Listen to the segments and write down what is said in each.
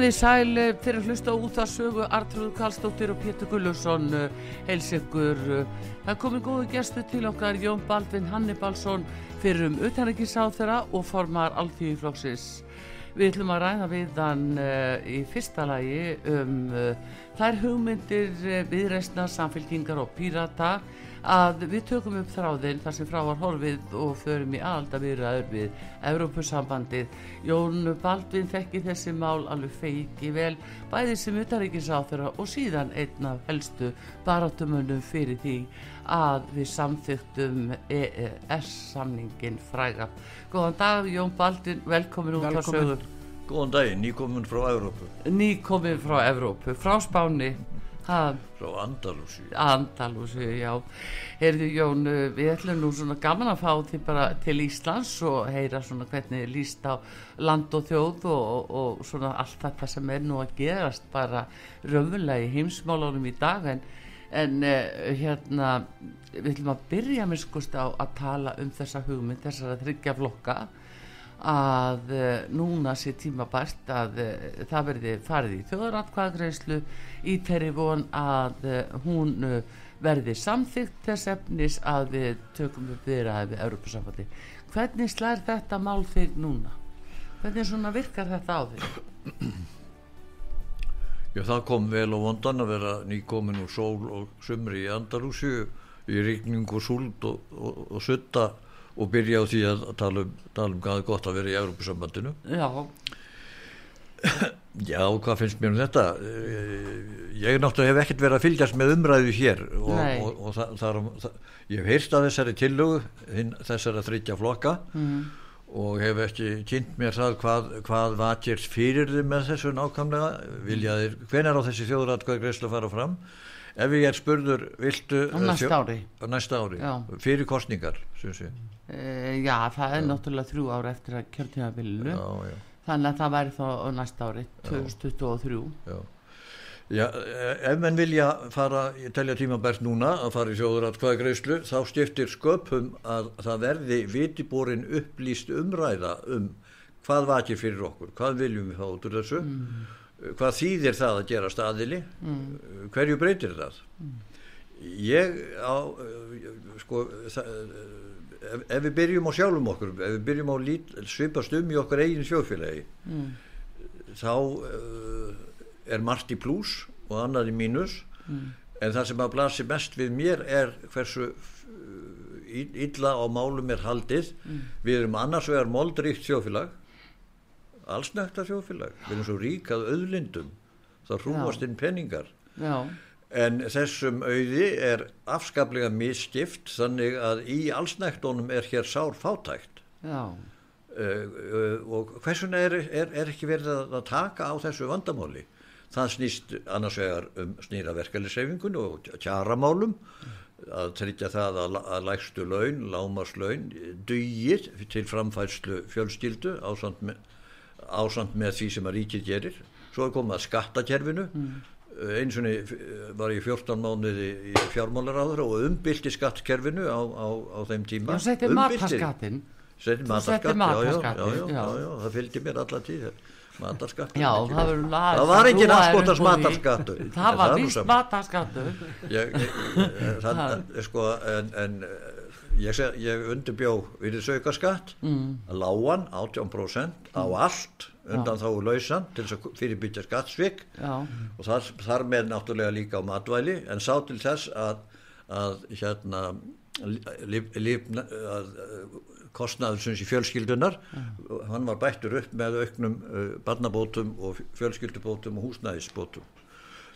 Komið í sæl eh, fyrir að hlusta út að sögu Artrúð Karlsdóttir og Pétur Gullusson heils ykkur. Það komið góðu gestu til okkar Jón Baldvin Hannibalsson fyrir um utanrikiðsáð þeirra og formar Alþjóðiflóksis. Við ætlum að ræða við hann í fyrsta lagi um þær hugmyndir uh, viðreysna samfélkingar og pírata að við tökum upp þráðinn þar sem frá var horfið og förum í alltaf viðraður við Evrópusambandið. Jón Baldvin þekki þessi mál alveg feiki vel bæði sem utaríkisáþurra og síðan einn af helstu barátumönnum fyrir því að við samþyktum EES samningin fræga. Góðan dag Jón Baldvin, velkomin út á sögur. Góðan daginn, nýkomin frá Evrópu. Nýkomin frá Evrópu, frá Spáni. Ha, frá Andalúsi Andalúsi, já Heyrðu Jón, við ætlum nú svona gaman að fá því bara til Íslands og heyra svona hvernig líst á land og þjóð og, og svona allt þetta sem er nú að gerast bara raunverulega í heimsmálunum í dag en, en uh, hérna við ætlum að byrja með skust á að tala um þessa hugmynd, þessara þryggja flokka að uh, núna sé tímabært að uh, það verði farið í þjóðaratkvæðagreyslu í þeirri von að uh, hún verði samþygt þess efnis að við tökum upp viðraði við Europasambandi. Hvernig slær þetta mál þig núna? Hvernig svona virkar þetta á þig? Já, það kom vel og vondan að vera nýkomin úr sól og sumri í Andalúsi í ríkning og súld og, og, og sutta og byrja á því að tala um, tala um hvað er gott að vera í Európusambandinu Já. Já, hvað finnst mér um þetta? Ég náttúrulega hef ekkert verið að fylgjast með umræðu hér og, og, og það, það, það, ég hef heyrst að þessari tillögu þessari þryggja flokka mm. og hef ekki kynnt mér það hvað, hvað vakir fyrir þið með þessu nákvæmlega. Viljaðir, hven er á þessi þjóðratkvæð greiðslu að fara fram ef ég er spurður viltu á næsta ári, á næsta ári? Fyrir kostningar e, já það er já. náttúrulega þrjú ára eftir að kjörtíðabilinu þannig að það væri þá á næsta ári 2023 já. já ef menn vilja fara ég telja tímabært núna að fara í sjóðuratkvæða greiðslu þá stiftir sköpum að það verði vitiborin upplýst umræða um hvað vakir fyrir okkur. Hvað viljum við fá út úr þessu? Mm hvað þýðir það að gera staðili mm. hverju breytir það mm. ég á sko það, ef, ef við byrjum á sjálfum okkur ef við byrjum á lít, svipast um í okkar eigin sjófélagi mm. þá uh, er margt í pluss og annað í mínus en það sem að blasi mest við mér er hversu illa á málum er haldið við erum annars vegar moldrikt sjófélag allsnækta sjófélag við erum svo ríkað auðlindum þá hrúast inn penningar Já. en þessum auði er afskaplega misskipt þannig að í allsnæktunum er hér sár fátækt. Uh, uh, og hversuna er, er, er ekki verið að, að taka á þessu vandamáli? Það snýst annars vegar um snýra verkefliðsreifingun og kjaramálum að tryggja það að, að lægstu laun, lámarslaun dugir til framfærslu fjölskyldu á samt með ásand með því sem að ríkið gerir svo er komið að skattakerfinu mm. eins og var ég 14 mánuði í fjármálaráður og umbylti skattkerfinu á, á, á þeim tíma Já, setið matarskattin Setið matarskatt, já, já, já, já, það fylgdi mér alla tíð matarskattur Já, ekki. það Það var úr því. matarskattur. Það var sama. matarskattur það, sko, en, en ég, ég undirbjó við þessu skatt mm. lágan 18% á allt undan þá lausan til þess að fyrirbyggja skattsvik. Já, og þar, þar með náttúrulega líka á matvæli en sá til þess að, að hérna líf, líf, að, kostnaður sem sé fjölskyldunar hann var bættur upp með auknum uh, barnabótum og fjölskyldubótum og húsnæðisbótum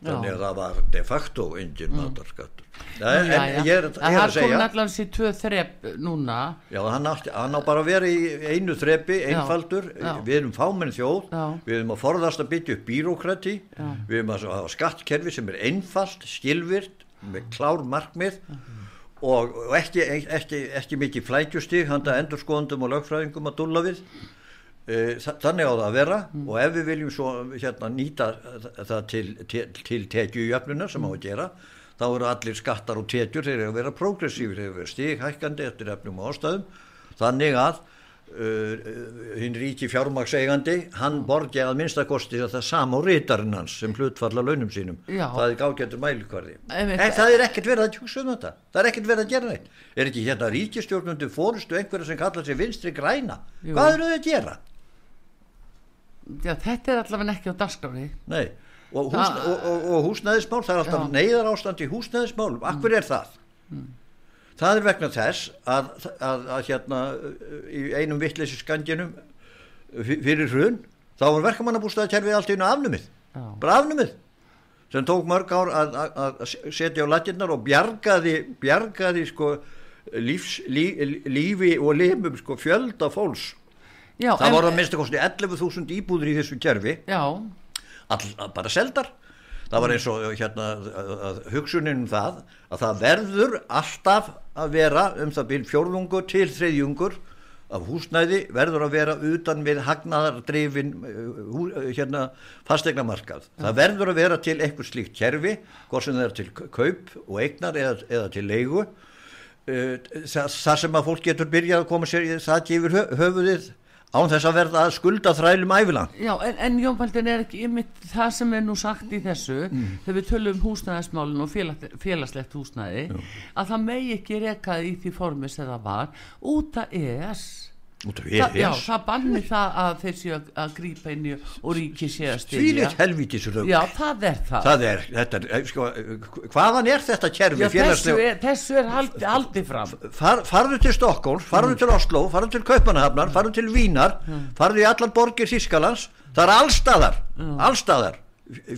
þannig að það var de facto engin matarskattur. Ja, en, en ég er, ég er það að segja komin allan sér tvö þrepp núna. Já, hann, átti, hann á bara að vera í einu þrepi, einfaldur, já. við erum fámenn þjóð, Já. við erum að forðast að byggja upp bírókrati, við erum að hafa skattkerfi sem er einfalt, skilvirt, með klár markmið og, og ekki, ekki, ekki mikið flækjustig, handa endurskoðundum og lögfræðingum að dúlla við. Eh, þa- Þannig á það að vera og ef við viljum svo hérna nýta það til, til, til tekjujöfnuna sem á að gera þá eru allir skattar og tekjur þeir eru að vera progressífur, þeir eru að vera stighækkandi eftir efnum og ástæðum þannig að uh, hinn ríki fjármaksegandi hann borgi að minnstakosti það sama á rítarinn hans sem hlutfalla launum sínum Já. það er gágættur mælikvarði Einmitt. en það er ekkert verið að tjúsa um þetta það er ekkert verið að gera neitt er ekki hérna ríkistjórnundu fórustu einhverja sem kallar sig vinstri græna Jú. hvað eru þau að gera? Já, þetta er allavega ekki á dagskráni Nei, og, hús, Það- og, og, og húsnæðismál, það er alltaf neyðar ástand í húsnæðismálum, akkur er það? Það er vegna þess að, að, að hérna í einum vittleysi skandinum fyrir hrun, þá var verkamannabústaðakerfið allt í einu afnumið, Já. bara afnumið sem tók mörg ár að, að, að setja á latinnar og bjargaði, bjargaði sko lífs, lí, lífi og limum sko fjölda fólks. Já, Það voru að minnsta kosti 11.000 íbúður í þessu all, bara seldar. Það var eins og hérna að, að hugsunin um það að það verður alltaf að vera um það byrj fjórðungur til þriðjungur af húsnæði verður að vera utan við hagnaðardrifin hú, uh, hérna fastegnamarkað það verður að vera til eitthvað slíkt kerfi hvort sem það er til kaup og eignar eða, eða til leigu. Það sem að fólk getur byrjað að koma sér í það gefur höfuðið án þess að verða að skulda þrælum ævilang já, en, en Jón Baldin er ekki ymmit það sem er nú sagt í þessu Mm. þegar við tölum um húsnæðismálun og félag, félagslegt húsnæði að það megi ekki rekað í því formi sem það var út af ES út af Þa, já, það banni það að þeir séu að, grípa inn í og ríki séu að styrja litt helvítis rögg. Já, það er það, Það er, þetta eh, sko, hvaðan er þetta Já, þessu er, þessu er haldi, haldi fram. Far, farðu til Stokkóls, farðu til Oslo, farðu til Kaupanahafnar, farðu til Vínar, farðu í allar borgir Þískalands, það er allstaðar, allstaðar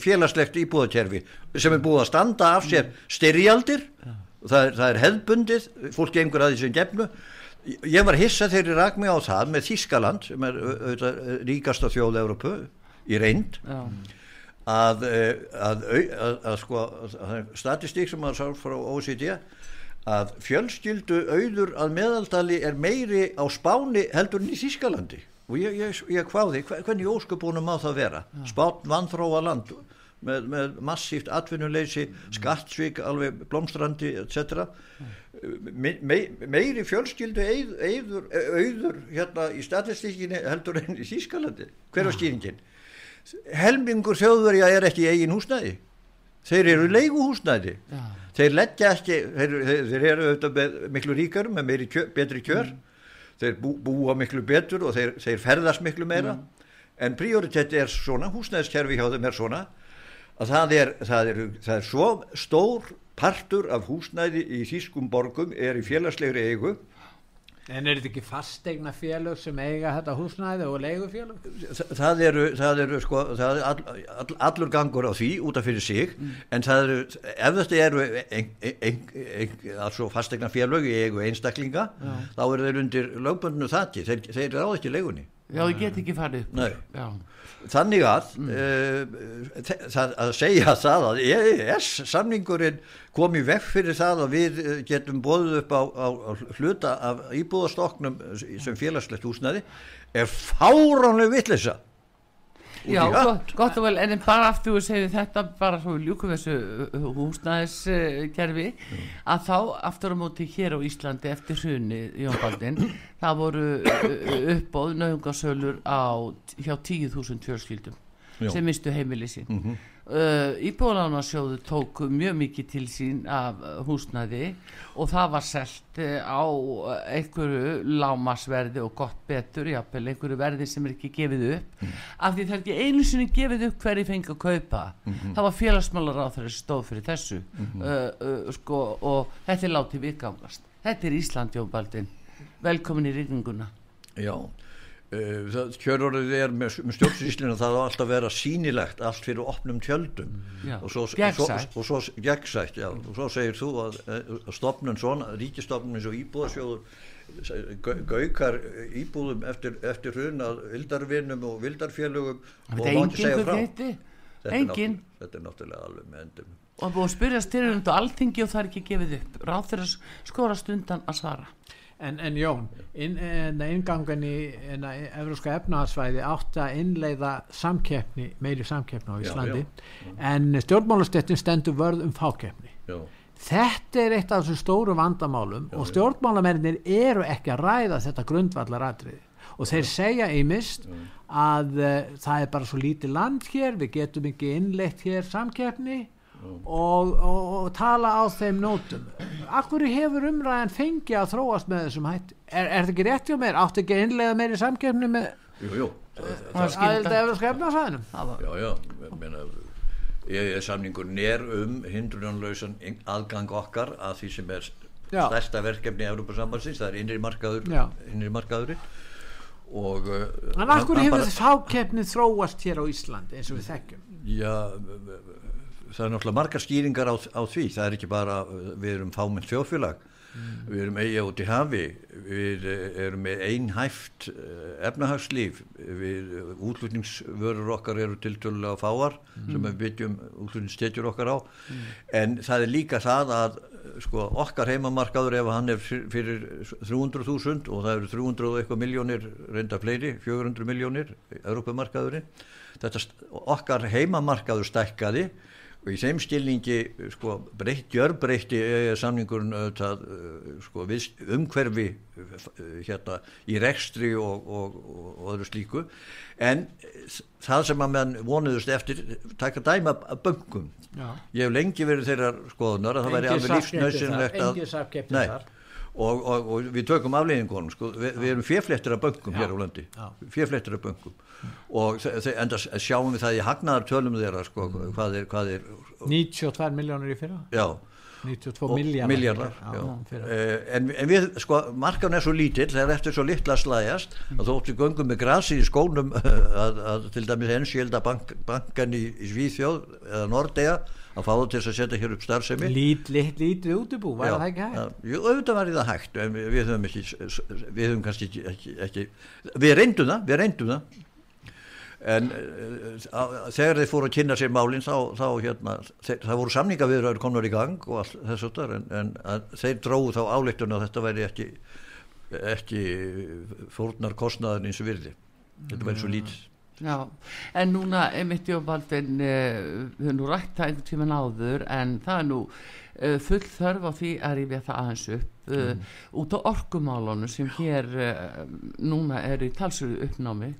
félagslegt íbúðakerfi sem er búið að standa af sér styrjaldir, það er, það er hefðbundið, fólk gengur að því sem gefnu. Ég var hissa þegar ég rak mig á það með Þískaland, sem er au- auðvitað eh, ríkasta þjóð Európu, í reynd, Já, að, eh, að, að, að, sko statistík sem maður sá frá OECD að fjölskyldu auður að meðaldali er meiri á Spáni heldur en í Þískalandi og ég, ég, ég hvaði, hvernig ósköpunum má það vera? Spán vanþróa land með, með massíft atvinnuleysi skattsvík, alveg blómstrandi etc me, me, meiri fjölskyldu auður hérna í statistíkinni heldur en í Þískalandi hver var skýringin? helmingur þjóðverja er ekki eigin húsnæði. Þeir eru leiguhúsnæði. Já, þeir leggja ekki þeir, þeir, eru auðvitað með miklu ríkar með meiri kjör, betri kjör. Þeir bú, búa miklu betur og þeir, þeir ferðast miklu meira. En prioritet er svona, húsnæðiskerfi hjá þeim er svona að það er, það er, það er svo stór partur af húsnæði í þýskum borgum er í félagslegri eigu. En er þetta ekki fastegna félög sem eiga þetta húsnæði og leigufélög? Þa- það eru, það eru sko, það er all, all, allur gangur á því út af fyrir sig en það eru, ef þetta eru ein, ein, ein, ein, altså fastegna félög í eigu einstaklinga þá eru þeir undir lögbundinu þatti þeir, þeir ráð ekki leigunni já, ég get ekki farið upp Nei. Já, þannig að uh, það, að segja það að EES samningurinn kom í vekk fyrir það að við eh, getum bóðið upp á, á, á hluta af íbúðastoknum sem félagslegt húsnæði er fáránlega vitleysa Já, gott, gott og vel, en bara aftur við segjum þetta bara svo ljúkum þessu húsnæðiskerfi uh, að þá aftur á móti hér á Íslandi eftir hrunni Jón Baldin það voru uppbóð nöðungasölur á hjá 10.000 fjörskildum sem mistu heimili sín. Mm -hmm. Uh, Íbúðalánarsjóðu tók mjög mikið til sín af húsnæði og það var selt uh, á einhverju lámasverði og gott betur, jápil, einhverju verði sem er ekki gefið upp mm. af því það er ekki einu sinni gefið upp hverju fengi að kaupa mm -hmm. það var félagsmálar á þeirri stóð fyrir þessu -hmm. uh, sko, og þetta er látið vikangast þetta er Ísland Jóbaldin velkomin í rigninguna Já Eh, kjörorðið er með, með stjórnsýslinu það á alltaf að vera sínilegt allt fyrir opnum tjöldum. Já, og svo gegnsætt. og svo, gegnsætt, já, og svo segir þú að, eh, að stopnun svona, ríkistofnun eins og íbúðasjóður gaukar íbúðum eftir, eftir hrun að vildarvinnum og vildarfélögum og ekki segja frá. er, þetta er náttúrulega alveg með endum. Og búið að spyrja styrjum og alltingi og það er ekki gefið upp. Ráð fyrir að skora stundan að svara En, en Jón, inn, ingangan í Evróska efnahagsvæði átt að innleiða samkeppni, meiri samkeppni á Íslandi já, já. en stjórnmálastettin stendur vörð um fákeppni. Já. Þetta er eitt af þessum stóru vandamálum og stjórnmálamennir eru ekki að ræða þetta grundvallar atriði og þeir segja í mist að uh, það er bara svo lítið land hér, við getum ekki innleitt hér samkeppni og, og, og tala á þeim nótum. Akkur hefur umræðan fengið að þróast með þessum hætti? Er, er þetta ekki rétt hjá mér? Áttu ekki einlega meiri samkefni með Jújú Æðilda efur skefna sæðinum Já, já, meina ég er samningur nér um hindrunanlausan aðgang okkar að því sem er stærsta verkefni í Európa sambansins, það er innri markaður innri markaðurinn. Og uh, En akkur hefur þetta fákefni þróast hér á Íslandi eins og við þekkjum? Já það er náttúrulega margar skýringar á, á því það er ekki bara, við erum fáminn þjóðfélag mm. við erum eiga út í hafi við erum með einhæft eh, efnahagslíf við útlutningsvörur okkar eru tiltölulega fáar mm. sem við byggjum útlutningsstetjur okkar á mm. en það er líka það að sko, okkar heimamarkaður ef hann er fyrir 300.000 og það eru 300 og eitthvað miljónir reynda fleiri, 400 miljónir Európamarkaðurinn þetta okkar heimamarkaður stækkaði og í þeim stilningi sko, breytt, gjörbreytti samningurinn auðvitað, sko, umhverfi hérna, í rekstri og, og, og öðru slíku. En það sem að menn vonuðust eftir taka dæma að böngum Já. ég hef lengi verið þeirra skoðunar að það væri alveg lífsnausinlegt að og, og, og við tökum afleggingunum sko, Vi, við erum fjeflettir af böngum hér á landi. Fjeflettir af böngum mm. og enda sjáum við það í hagnaðartölum þeirra sko, mm. hvað, er, hvað er 92 miljónur í fyrra? Já. 92 miljardar eh, en, en við, sko, markan er svo lítill það er eftir svo litla slæjast mm. að þóttu göngum með grasi í skónum að, að til dæmis enskilda bank, bankan í, í Svíþjóð eða Nordea að fá það til að setja hér upp starfsemi. Lít, lít, lítið útibú, var já, það ekki hægt? Jú, auðvitað var það hægt við höfum ekki við höfum kannski ekki, ekki, ekki við reyndum það, við reyndum það. En uh, þegar þeir fóru að kynna sér málinn þá, þá hérna, þeir, það voru samninga viðraður komur í gang og allt þessu þar en, en þeir dróðu þá áleiktun að þetta væri ekki ekki fórnar kostnaðin eins og virði. Þetta væri svo lítið Já, en núna emitt Jóbaldin eh, við höfum nú rætt það einhvern tíman áður en það er nú uh, full þörf á því að rífja það aðeins upp uh, mm. út á orkumálunum sem hér uh, núna er í talsöru uppnámi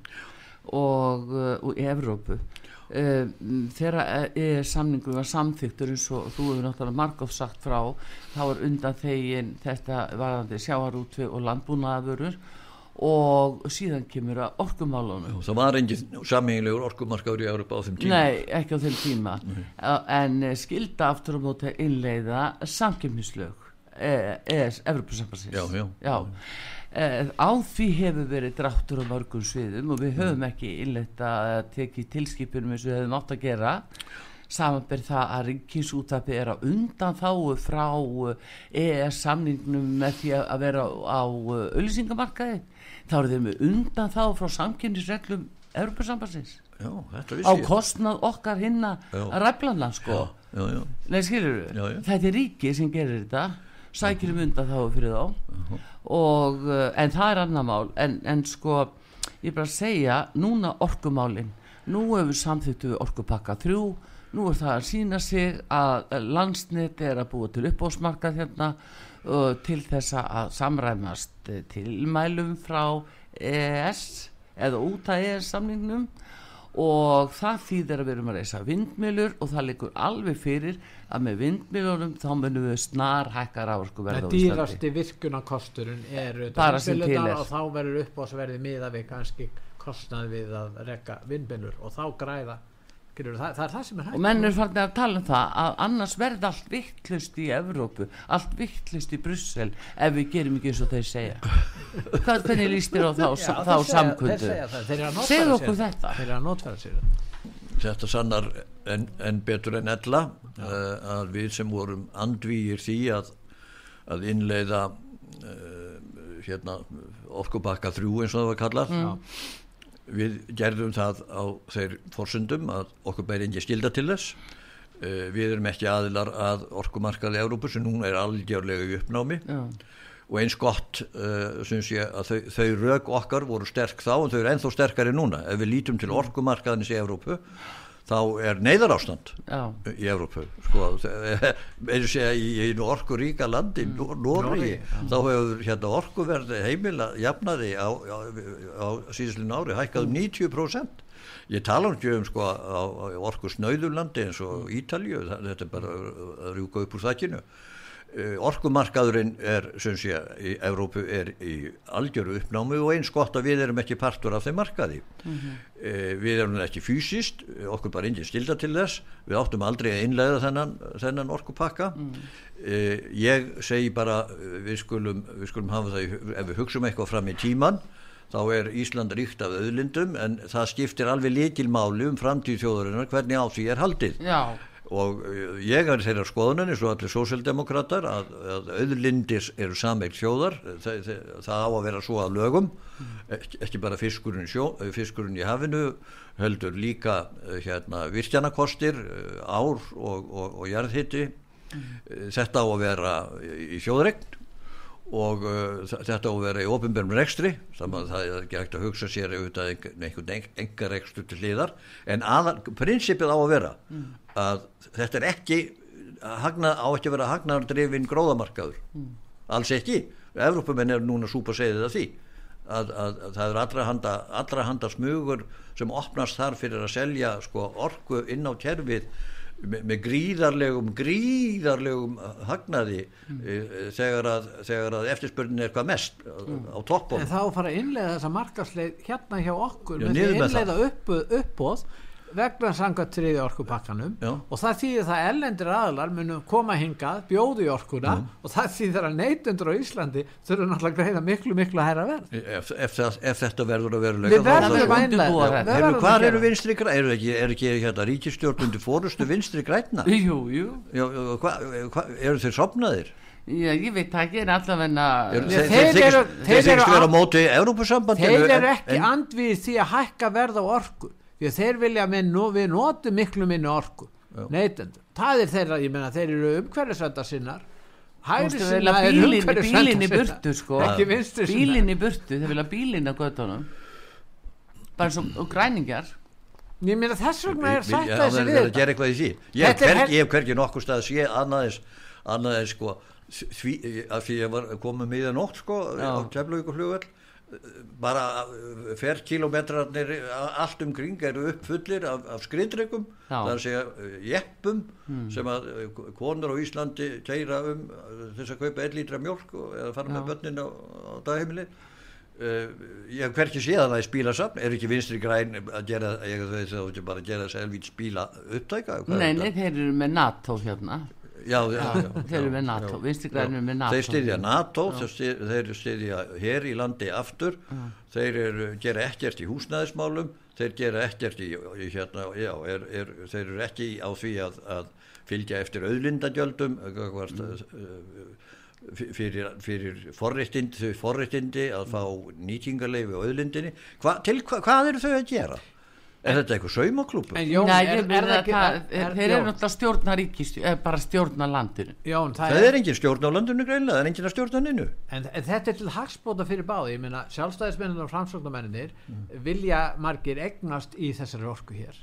og, og í Evrópu þegar er samningu var samþyktur eins og þú hefur náttúrulega margótt sagt frá þá er undan þegin þetta varðandi sjáarútvi og landbúnaðavörur og síðan kemur að orkumálunum. Það var engin samílegur orkumarkaður í Európa á þeim tíma. Nei, ekki á þeim tíma. Nei. en eh, skilda aftur á móti innleiða samkjöfnislög ES, Evropasambassins já, já, já. E, á því hefur verið dráttur á mörgum sviðum og við höfum ekki innleitt að teki tilskipunum eins og við höfum átt að gera samanberð það að ríkisútapi er á undan þáu frá ES samningnum með því að vera á auðvisingamarkaði þá eru þeir með undan þá frá samkynnisreglum Európa-sambassins á kostnað okkar hinna að ræflana sko. Nei, skilur, þetta er ríki sem gerir þetta sækir um undan þá fyrir þá. Uh -huh. og, eh, en það er annar mál. En, en sko ég er bara að segja núna orkumálin. Nú hefur samþýttu orkupakka þrjú nú er það að sína sig að landsnit er að búa til uppbósmarkað hérna uh, til þess að samræmast tilmælum frá ES eða út að ES samningnum og það þýðir að við erum að reysa vindmilur og það likur alveg fyrir að með vindmilunum þá munum við snar hækkar áhersku verða Íslandi. Dýrasti virkunarkosturinn er bara sem til er og þá verður uppbósverði miða við kannski kostnað við að rekka vindmilur og þá græða það, það er það sem er hægt. Og menn er farin að tala um það að annars verða allt vittlust í Evrópu allt vittlust í Brussel ef við gerum ekki eins og þeir segja. Hvað, hvernig líst þér á þá, Já, þá samkundu? segð okkur þetta. þeir eru að notfæra sér þetta. Sannar en, en betur en ella uh, að við sem vorum andvíir því að, að innleiða uh, hérna orkubakka þrjú eins og það var kallað mm við gerðum það á þeir fórsundum að okkur bæri ekki skilda til þess. Uh, við erum ekki aðilar að orkumarkaði Európa sem núna er algjörlega í uppnámi. Já. og eins gott uh, ég að þau, þau rauk okkar voru sterk þá og þau eru enþá sterkari núna. Ef við lítum til orkumarkaðins í Európu þá er neyðar ástand Já. í Evrópu. Sko, eða segja í einu orku ríka landi mm. Nóri, þá hefur hérna orkuverði heimila jafnaði á, á, á síðuslinn ári hækkað um 90% ég tala um ekki um sko á, á orku snauðurlandi eins og Ítalju, þetta er bara að rjúka upp úr þakkinu orkumarkaðurinn er sem sé í Evrópu er í algjöru uppnámi og eins gott að við erum ekki partur af þeim markaði. Mm -hmm. við erum ekki fysiskt okkur bara inn í stilda til þess. Við áttum aldrei að innlega þennan, þennan orkupakka. Mm. -hmm. ég segi bara við skulum, við skulum hafa það ef við hugsaum eitthvað fram í tíman þá er Ísland ríkt af öðlindum en það skiptir alveg líkilmáli um framtíð þjóðurinnar hvernig á því er haldið. Já og eh, ég er þeirra skoðunan eins og allir sósildemokrater að, að auðlindis eru sameil sjóðar það, það, á að vera svo að lögum ekki, ekki bara fiskurinn, sjó, eh, fiskurinn í hafinu heldur líka eh, hérna, virkjanakostir ár og, og, og jarðhitti mm. þetta á að vera í sjóðregn og uh, þetta á að vera í ofinbjörnum rekstri þannig að það er ekki hægt að hugsa sér auðvitað einhvern enga rekstur til hlýðar en aðal, prinsipið á að vera mm. Að þetta er ekki hagna, á ekki að vera hagnardrifin gróðamarkaður mm. alls ekki, Evrópumenn er núna súpa segðið af því að, að, að það er allra handa, allra handa smugur sem opnast þar fyrir að selja sko, orku inn á kerfið með, með gríðarlegum gríðarlegum hagnaði mm. e, þegar að, að eftirspörnin er hvað mest mm. á toppum en þá fara að innlega þessa markasleið hérna hjá okkur Já, með því að innlega uppbóð upp vegna sanga triði orkupakkanum Já. og það þýðir það ellendir aðlar munum koma hingað, bjóðu í orkuna mm. og það þýðir að neytundur á Íslandi þurfum náttúrulega að greiða miklu miklu að hæra verð. Ef, ef, ef þetta verður að verulega við verðum að einlega hvað eru vinstri græna er ekki, er ekki hérna, ríkistjórnundi fórustu vinstri græna jú, jú. Já, hva, hva, eru þeir sopnaðir Já, ég veit ekki, en allavegna Þeir, þeir, þeir, þeir Þeir eru ekki andvið því að hækka verð á orku því að þeir vilja með, við notum miklu minni orku neytendur, það er þeirra, ég menna þeir eru umhverfisvenda sinnar. Hægri sinna er umhverfisvenda bílinn í burtu sko. Bílinn í burtu, þeir vilja bílinn á göttunum bara svo græningjar. Ég meina þess vegna er sætt að þessi við þetta ég hef hverkið nokkur stað að sé annaðis annaðis sko því að ég var komið með það nótt sko á Tjaflavík og flugveld bara uh, ferrkilometrarnir allt umkring eru uppfullir af, af skriðdregum það er að segja uh, jeppum hmm. sem að uh, konur á Íslandi keira um þess að kaupa 1 lítra mjölk eða fara Já. með börnin á, á dagheimili. Uh, ég hef hverkið séð að það er spílasafn er ekki vinstri græn að gera ég að það er bara að gera selvít spíla upptæka? Nei, þeir eru með NATO hérna Já, já, já, þeir eru með NATO, vinstigrænir með NATO þeir styðja NATO, þeir styðja hér í landi aftur. Þeir eru, gera ekkert í húsnæðismálum þeir gera ekkert í, í hérna, já, er, er, þeir eru ekki á því að, að fylgja eftir auðlindagjöldum mm. fyrir, fyrir forréttindi, forréttindi að fá nýtingarleifi á auðlindinni. Hva, til hva, hvað eru þau að gera Er þetta eitthvað saumaklúpur? Jón, Nei, er, er, það það, er, er, þeir eru náttúrulega stjórna ríkis bara stjórna landinu Jón, það, Það er, er engin stjórn á landinu greinlega, það er engin að stjórna nynnu. en, en þetta er til hagspóta fyrir báði ég meina sjálfstæðismennin og framsóknarmenninir Mm. vilja margir egnast í þessari orku hér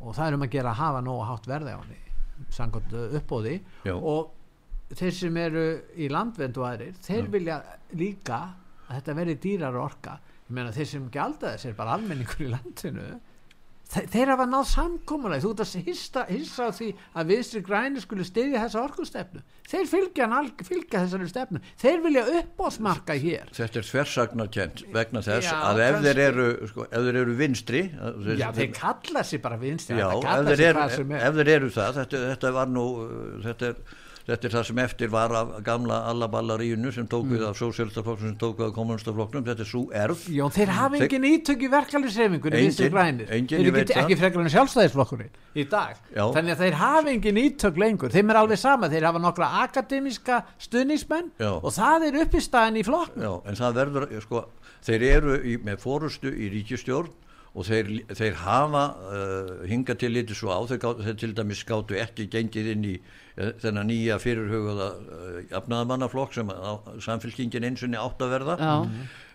og það er um að gera að hafa nógu hátt verði á henni samkvæmt uh, uppbóði Já. og þeir sem eru í landvend og aðrir, þeir vilja líka að þetta verði dýrar orka ég meina þeir sem gjalda þess er bara almenningur í landinu Þe- þeir hafa náð samkomulega þú ert að hissa, hissa á því að viðstri græni skuli styðja þessa orkustefnu. Þeir fylgja, alg, fylgja þessari stefnu. Þeir vilja uppbóðsmarka hér. Þetta er þversagnarkent vegna þess Já, að ef þeir eru, sko, ef þeir eru vinstri, þeir, já þeir kalla sér bara vinstri já, ef þeir, er. ef þeir eru það, þetta, þetta var nú, uh, þetta er, þetta er það sem eftir var af gamla allaballarínu sem tók Mm. af sósélstaflokknum sem tók við af kommunistaflokknum, þetta er svo erf. Jón, þeir hafa engin ítök í engin, þeir veit ekki, frekar en sjálfstæðisflokkurinn í dag Já. þannig að þeir hafa engin ítök lengur þeim er alveg sama, þeir hafa nokkra akademiska stuðnismenn og það er uppistæðin í flokk Já, en það verður, sko, þeir eru í, með fórustu í ríkistjórn og þeir, þeir hafa uh, hingað til litið svo á, þeir, gátu, þeir til dæmis skáttu ekki gengið inn í uh, þennan nýja fyrirhugaða uh, jafnaðamannaflokk sem á, samfélkingin einsunni átt að verða Já.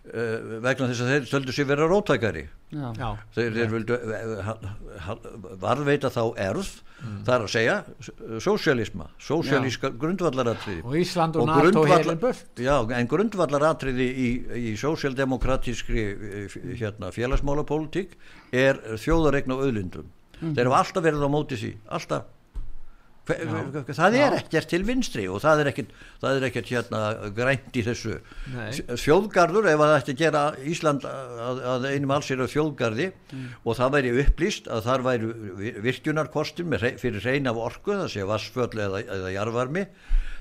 Uh, vegna þess að þeir stöldu sér vera rótækari já, Já. þeir, þeir vildu ha- varðveita þá erð það er að segja s- sósíalisma sósíalíska grundvallaratriði. Og Ísland og, NATO grundvallar- heilin burt. Já, en grundvallaratriði í, í sósíaldemokratískri eh, hérna, félagsmálapólitík er þjóðaregn á auðlindum. Þeir hafa alltaf verið á móti því, alltaf. Hve- Það er ekkert til vinstri og það er ekkert, það er ekkert hérna, grænt í þessu. Þjóðgarður, ef það ætti að gera Ísland að, að einum alls er á þjóðgarði og það væri upplýst að þar væri virkjunarkostin með, hrei- fyrir hrein af orku, það sé vassföll eða, eða jarvarmi,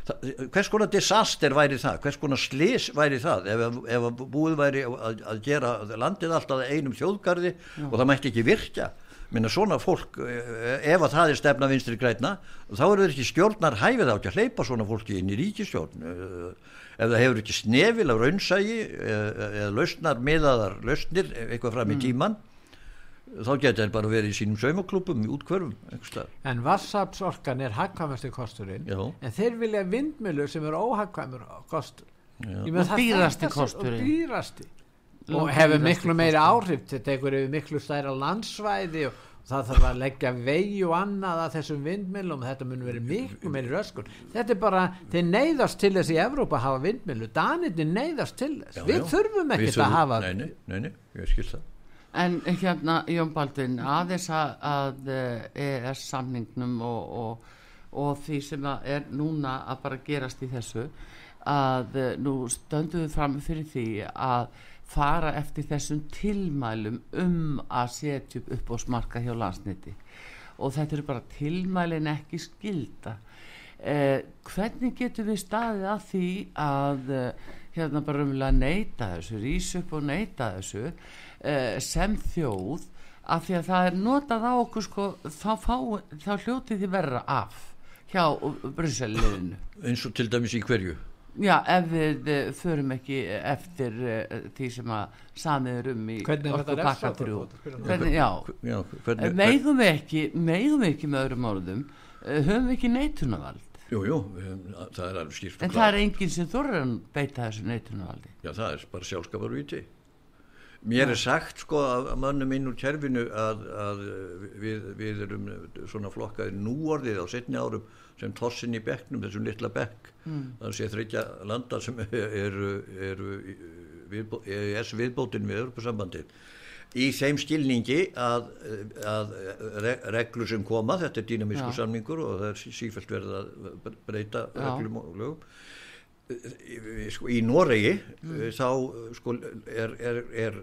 Það- hvers konar disaster væri það? Hvers konar slis væri það? Ef, ef að búið væri að, að gera landið alltaf einum þjóðgarði og það mætti ekki virkja minna svona fólk, eh, ef að það er stefna vinstri græna, þá eru þeir ekki stjórnar hæfið á ekki að hleypa svona fólki inn í ríkistjórn eh, ef það hefur ekki snefil af raunsægi eh, eða lausnar miðaðar lausnir eitthvað fram í tíman þá geta þeir bara verið í sínum saumaklúpum í staðar. en vassapsorkan er hagkvæmasti kosturinn Já. en þeir vilja vindmjölu sem er óhagkvæmur kostur Og dýrasti kosturinn. og dýrasti og hefur miklu meiri áhrif. Þetta tekur yfir miklu stærra landsvæði og það þarf að leggja vegi og annað að þessum vindmjölum þetta mun verið miklu meiri röskun. Þetta er bara, þeir neyðast til þess í Evrópa að hafa vindmjölu, Danirni neyðast til þess. Já, við já. þurfum ekkert að hafa nei, nei, nei, nei, ég skil það. En hérna, Jón Baldvin, aðeins að, að ES samningnum og, og, og því sem að er núna að bara gerast í þessu að eh, nú stöndum við fram fyrir því að fara eftir þessum tilmælum um að setja upp uppbóðsmarka hjá landsniti og þetta eru bara tilmælin ekki skilda eh, hvernig getur við staðið að því að eh, hérna bara umlega neyta þessu rís upp og neyta þessu eh, sem þjóð? Af því að það er notað á okkur sko, þá, fá, þá hljótið þið verra af hjá Brusseliðinu eins og til dæmis í hverju Já, ef við uh, förum ekki eftir uh, því sem að samið er um í Hvernig er þetta orkupakka refsað? þrjú. Hvernig, já, Eh, megum við ekki, megum við ekki með öðrum orðum, uh, höfum við ekki neitunavald. jú, jú, um, það er alveg skýrt En það er enginn sem þorður að beita þessu neitunavaldi. Já, það er bara sjálfskaparvíti. Mér er sagt sko af mönnum inn úr kerfinu að, að við, við erum svona flokkaðir núorðið á setni árum sem tossin í bekknum, þessum litla bekk. Mm. Það sé þryggja landa sem eru, eru viðbó, EES viðbótin við Europasambandið. Í þeim skilningi að, að re- reglur sem koma, þetta er dýnamísku Já. samningur og það er sí- sífellt verið að breyta reglum og lögum sko, í Noregi mm. þá sko, er, er, er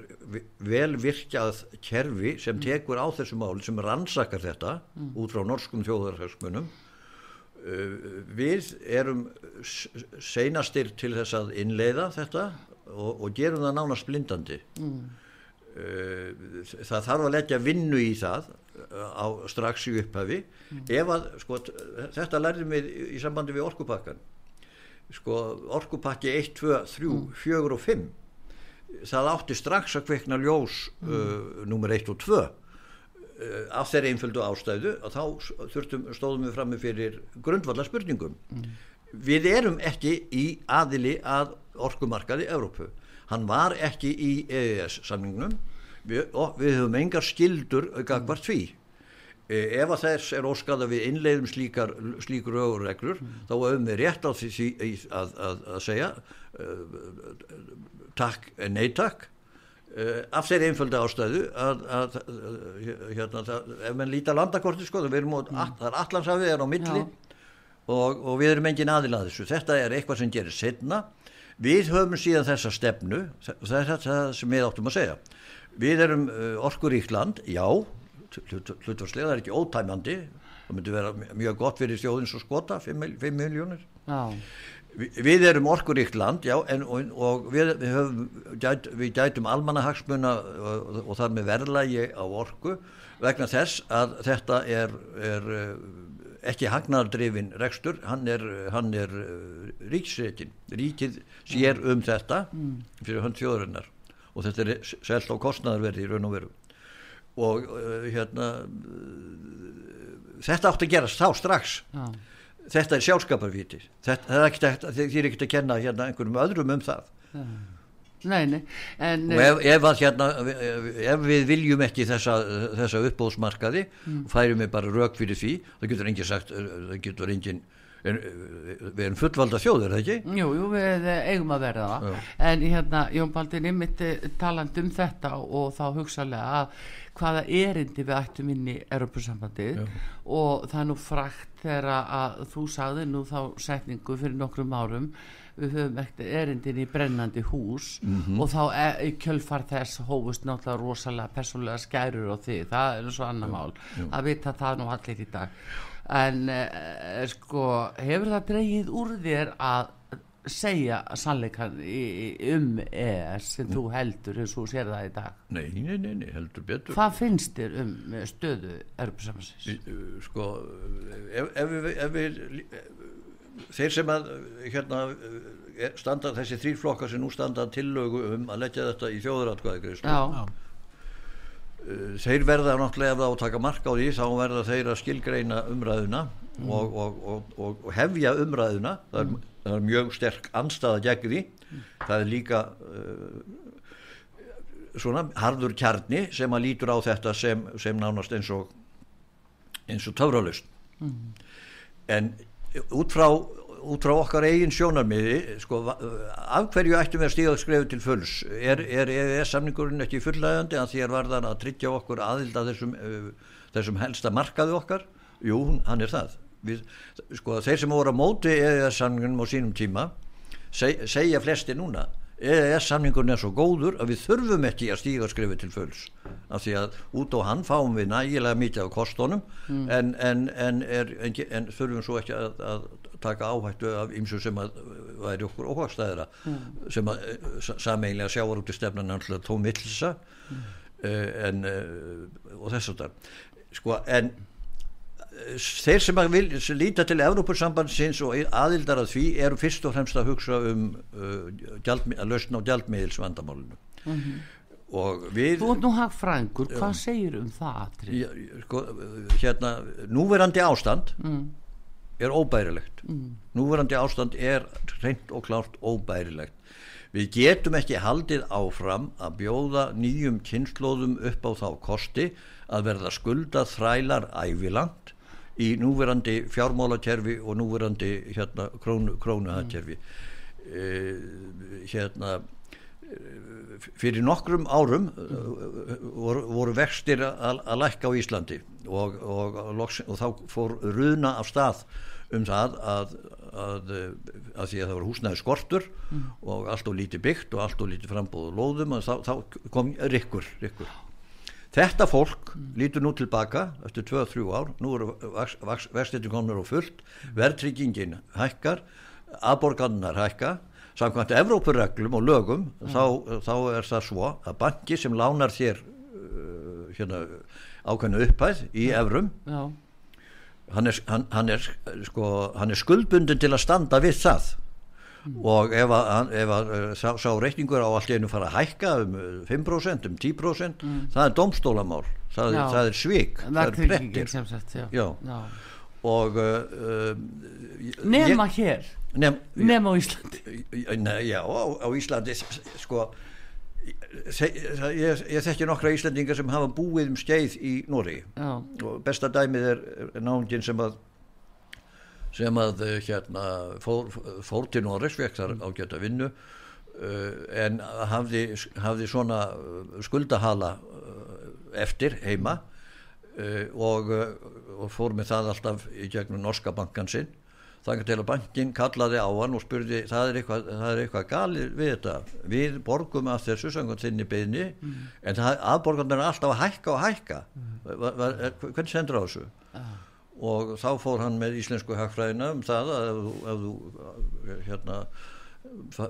vel virkjað kerfi sem tekur á þessu máli sem rannsakar þetta út frá norskum þjóðarhagsmunum. Uh, við erum seinastir til þess að innleiða þetta og, og gerum það nánast blindandi. Uh, það þarf að leggja vinnu í það á strax í upphafi. Ef að sko, þetta lærðum við í- í sambandi við orkupakkan sko orkupakki 1, 2, 3, 4 og 5 það átti strax að kveikna ljós uh, nummer 1 og 2 uh, af þeirri einföldu ástæðu að þá þurftum, stóðum við frammi fyrir grundvallar spurningum mm. við erum ekki í aðili að orkumarkaði Evrópu. Hann var ekki í EES samningnum. Við, við höfum engar skildur gagvart því ef að þess er óskað að við innleiðum slíkar, slíkur ögurreglur mm. þá höfum við rétt því að, að, að segja uh, takk, nei takk Uh, af þeirri einföldi ástæðu að, að, að hérna, það, ef mann lítar landakorti sko, það er mm. allansafið er á milli og, og við erum engin aðilað þessu þetta er eitthvað sem gerir setna við höfum síðan þessa stefnu það er þetta sem við áttum að segja við erum uh, orkuríkt land já, hlutvarslega það er ekki ótæmandi. Það myndi vera mjög gott fyrir þjóðins og skota 5 miljónir já. Við erum orkuríkt land, já, en, og, og við, við, höfum, gæt, við gætum almannahagsmuna og, og þar með verðlægi á orku vegna þess að þetta er, er eh, ekki hagnardrifin rekstur, hann er, hann er eh, ríksreikin, ríkið sér um þetta fyrir hönd þjóðurinnar og þetta er selt á kostnæðarverði í raun og veru og uh, hérna þetta átti að gerast þá strax. Já. Þetta er sjálfskaparvíti þetta er ekkert að því er ekkert að kenna hérna einhverjum öðrum um það. Nei, nei en, og ef, ef, hérna, ef við viljum ekki þessa, þessa uppbóðsmarkaði mm. færum við bara rauk fyrir því. Það getur enginn sagt það getur enginn við erum fullvalda þjóður, er það ekki? Jú, jú, við eigum að verða það Já. en hérna, Jón Baldur, ég myndi taland um þetta og þá hugsalega að hvaða erindi við ættum inn í Europasambandið og það er nú frækt þegar að þú sagði nú þá setningu fyrir nokkrum árum við höfum ekkert erindin í brennandi hús mm -hmm. og þá er, kjölfar þess hófust náttúrulega rosalega persónlega skærur og því, það er svo annar mál. að vita það nú allir í dag. En eh, sko hefur það dreyið úr þér að segja sannleikan um ES sem þú heldur eins og sér það í dag? Nei, nei, nei, nei heldur betur. Hvað finnst þér um stöðu erfusamansins? Uh, sko, ef, ef, við, ef við þeir sem að hérna standa þessi þrýflokkar sem nú standa tillögu um að leggja þetta í þjóðuratkvæði uh, þeir verða náttúrulega ef það átaka marka á því þá verða þeir að skilgreina umræðuna mm. og, og, og, og hefja umræðuna. Það er mm. það er mjög sterk anstaða gegn því. Það er líka uh, svona harður kjarni sem að lítur á þetta sem, sem nánast eins og eins og töfralust mm. en út frá, út frá okkar eigin sjónarmiði sko, af hverju ættum við að stíða skrefu til fulls? Er, er, er samningurinn ekki fullægandi að því er varðan að tryggja okkur aðild að þessum, uh, þessum helsta markaði okkar? Jú, hann er það. Við, sko, þeir sem voru á móti EES samningunum á sínum tíma seg, segja flesti núna EES samningun er svo góður að við þurfum ekki að stíga skrifið til fulls af því að út á hann fáum við nægilega mikið á kostónum mm. en, en, en, en þurfum svo ekki að, að taka áhættu af ymsu sem að væri okkur óhagstæðira mm. sem að sameinlega sjáur út í stefnan náttúrulega tómillsa mm. uh, en uh, og þess að það sko en þeir sem að vil, líta til Evrópursambandsins og aðildar að því eru fyrst og fremst að hugsa um uh, gjald, að lausna á gjaldmiðilsvandamálinu mm -hmm. og við Þú er nú hafð frængur, hvað um, segir um það? Já, sko, hérna núverandi ástand mm. er óbærilegt mm. núverandi ástand er reynd og klárt óbærilegt við getum ekki haldið áfram að bjóða nýjum kynnslóðum upp á þá kosti að verða skuldað þrælar ævilangt í núverandi fjármálakerfi og núverandi hérna, krónu, krónuhagkerfi mm. eh, hérna eh, fyrir nokkrum árum mm. voru, voru vextir að, að lækka á Íslandi og, og, og, og þá fór ruðna af stað um það að, að, að því að það var húsnæði skortur mm. og allt og lítið byggt og allt og lítið frambóð og lóðum og þá, þá kom rikkur, rikkur Þetta fólk mm. lítur nú tilbaka eftir 2-3 ár, nú eru komnur og fullt, verðtryggingin hækkar, aðborgarnar hækka, samkvæmt Evrópurreglum og lögum, mm. þá, þá er það svo að banki sem lánar þér uh, hérna, ákveðnu upphæð í evrum, hann er, hann, hann, er, sko, hann er skuldbundin til að standa við það og ef að, ef að uh, sá, sá reikningur á allt einu fara að hækka um uh, 5%, um 10% það er domstólamál, það, Já. það er svik það er sem sagt, já. Já. og uh, Nema ég, hér, nem, nema á Íslandi. Nei, já, á, á Íslandi sko se- ég, ég þekki nokkra Íslandingar sem hafa búið um skeið í Nóri Já, og besta dæmið er, náungin sem að sem að eh, hérna fór, fór til Norris fekk þar ágæta vinnu uh, en hafði, hafði svona eh, skuldahala eftir heima og, og fór með það alltaf í gegnum norska bankan sinn þannig til að bankin kallaði á hann og spurði það er eitthvað, það er eitthvað galið við þetta? Við borgum að þessu samkvæmt þinni beðni en það, aðborgarnir er alltaf að hækka og hækka. Er, hvernig sendur á þessu og þá fór hann með íslensku hagfræðina um það að ef, þú- ef þú hérna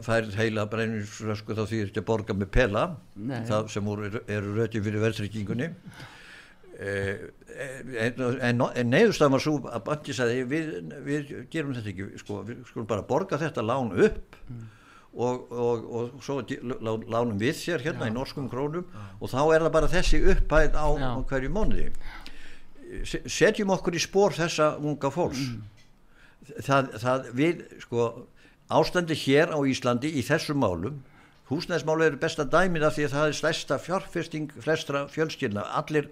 færið heila breynisfrösku þá því ekki að borga með pela Nei. það sem eru röti fyrir verðtryggingunni Eh, en, en, en neyðustafn var svo að banki sagði við, við gerum þetta ekki sko, við skulum bara borga þetta lán upp og, og, og svo lánum við sér hérna í norskum krónum og þá er það bara þessi upphæð á, Já. hverju mánuði Se- setjum okkur í spór þessa unga fólks. Það, það við sko ástandi hér á Íslandi í þessum málum húsnæðismálu eru besta dæmið af því að það er stærsta fjárfesting flestra fjölskyldna. Allir,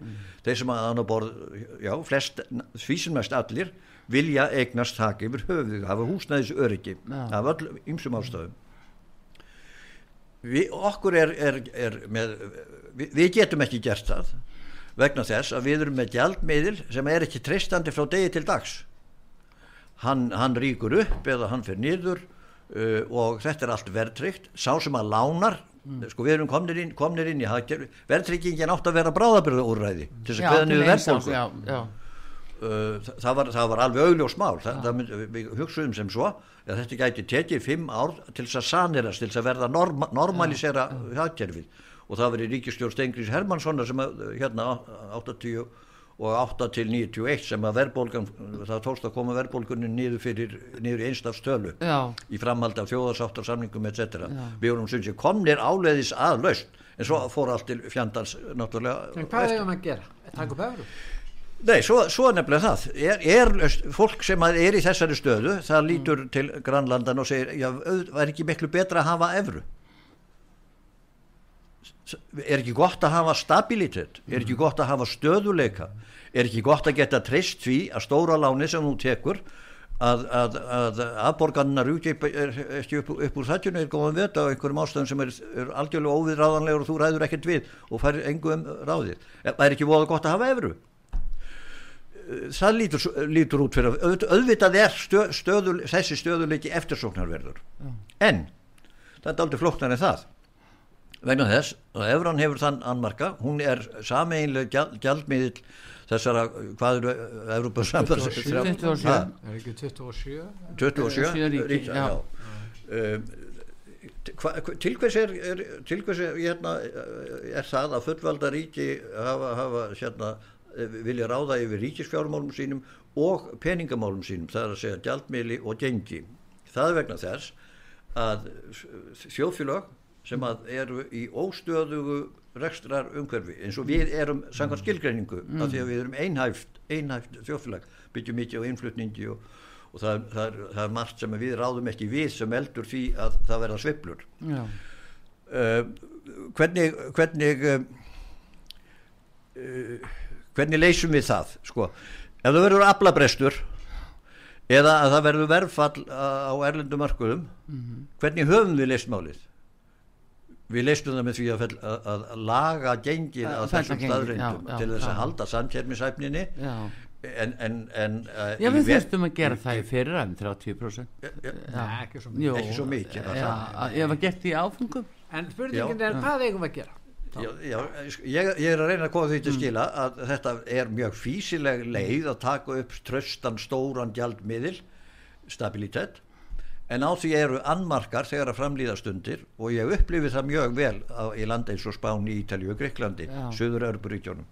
þeir sem að annar borð já, flest, því sem mest allir vilja eignast þak yfir höfuð hafa húsnæðis öryggi Já. af öll ymsum ástæðum. Vi, okkur er, er, er með, við, við getum ekki gert það vegna þess að við erum með gjaldmiðil sem er ekki treystandi frá degi til dags. Hann, hann ríkur upp eða hann fer niður uh, og þetta er allt verðtryggt. Sá sem að lánar sko við erum komnir inn, komnir inn í hagkerfi. Verðtryggingin átt að vera bráðabyrða úrræði til þess að verðbólgu. Já, já, uh, það, var, það var alveg augljós mál. Það, það við hugsuðum sem svo að þetta gæti tekið fimm ár til þess að sanerast til þess að verða norma, normalisera hagkerfið og það var í ríkistjórn Stengris Hermanssonar sem að, hérna 80 og 8 til 91 sem að verðbólgan það tókst að koma verðbólgunni niður fyrir niður í einstafstölu já, í framhaldi af þjóðarsáttarsamningum etc. Við vorum sem sé komnir áleiðis að laust en svo fór allt til fjandals náttúrulega En hvað hefur maður að gera? Takk upp efru? Nei, svo, svo er nefnilega það. Er, er laust- fólk sem að er í þessari stöðu, það lítur til grannlandan og segir, já, auð- var ekki miklu betra að hafa evru? Er ekki gott að hafa stabilitet? Er ekki gott að hafa stöðuleika? Er ekki gott að geta treyst því að stóra láni sem þú tekur að, að, að aðborgarnar rúti ekki upp, upp úr þattjunu er góðan veta á einhverjum ástæðum sem er, er algjörlega óviðráðanlegur og þú ræður ekkert við og fær engum ráðið. Er ekki voða gott að hafa evru? það lítur, lítur út fyrir auð- auðvitað er stö, stöðul, þessi stöðuleiki eftirsóknarverður en það er aldrei flóknar en það vegna þess að Evran hefur þann annmarka hún er sameinlega gjald, gjaldmiðil þessara, hvað eru Evrópusambands 27. Ha, Er ekki 27? 27 Sjö ríki, ríkja, já. já. Um, til hvers er, er til hvers er, hérna, er það að fullvalda ríki hafa, hafa hérna, vilja ráða yfir ríkisfjármálum sínum og peningamálum sínum það er að segja gjaldmiðli og gengi það er vegna þess að þjóðfélag sem að eru í óstöðugu rekstrar umhverfi eins og við erum samkvæmt skilgreiningu af því að við erum einhæft, einhæft þjóðfélag byggjum mikið á innflutningi og, og það, það, er, það er margt sem við ráðum ekki við sem eldur því að það verða sveiflur. Já, uh, hvernig hvernig uh, uh, hvernig leysum við það sko, ef það verður aflabrestur eða að það verður verðfall á á erlendum markuðum hvernig höfum við leist málið við leistum það með því að, að, að laga gengið Að fella þessum já, til þess að halda samkjærmishæfninni já. en, en, en uh, Já, við þurftum að gera það í fyrir enn 30%. Nei, ekki svo Jú, Ekki svo mikið, var Já, það? ég var gert í áfengum. En spurningin er hvað eigum við að gera? Já, já, ég, ég er að reyna að koma því til skila að þetta er mjög físileg leið að taka upp tröstan stóran gjaldmiðil stabilitet en á því eru annmarkar þegar að framlýða stundir og ég upplifi það mjög vel á, í landa eins og Spáni, Ítalíu og Greiklandi Já. Suður Örburíkjónum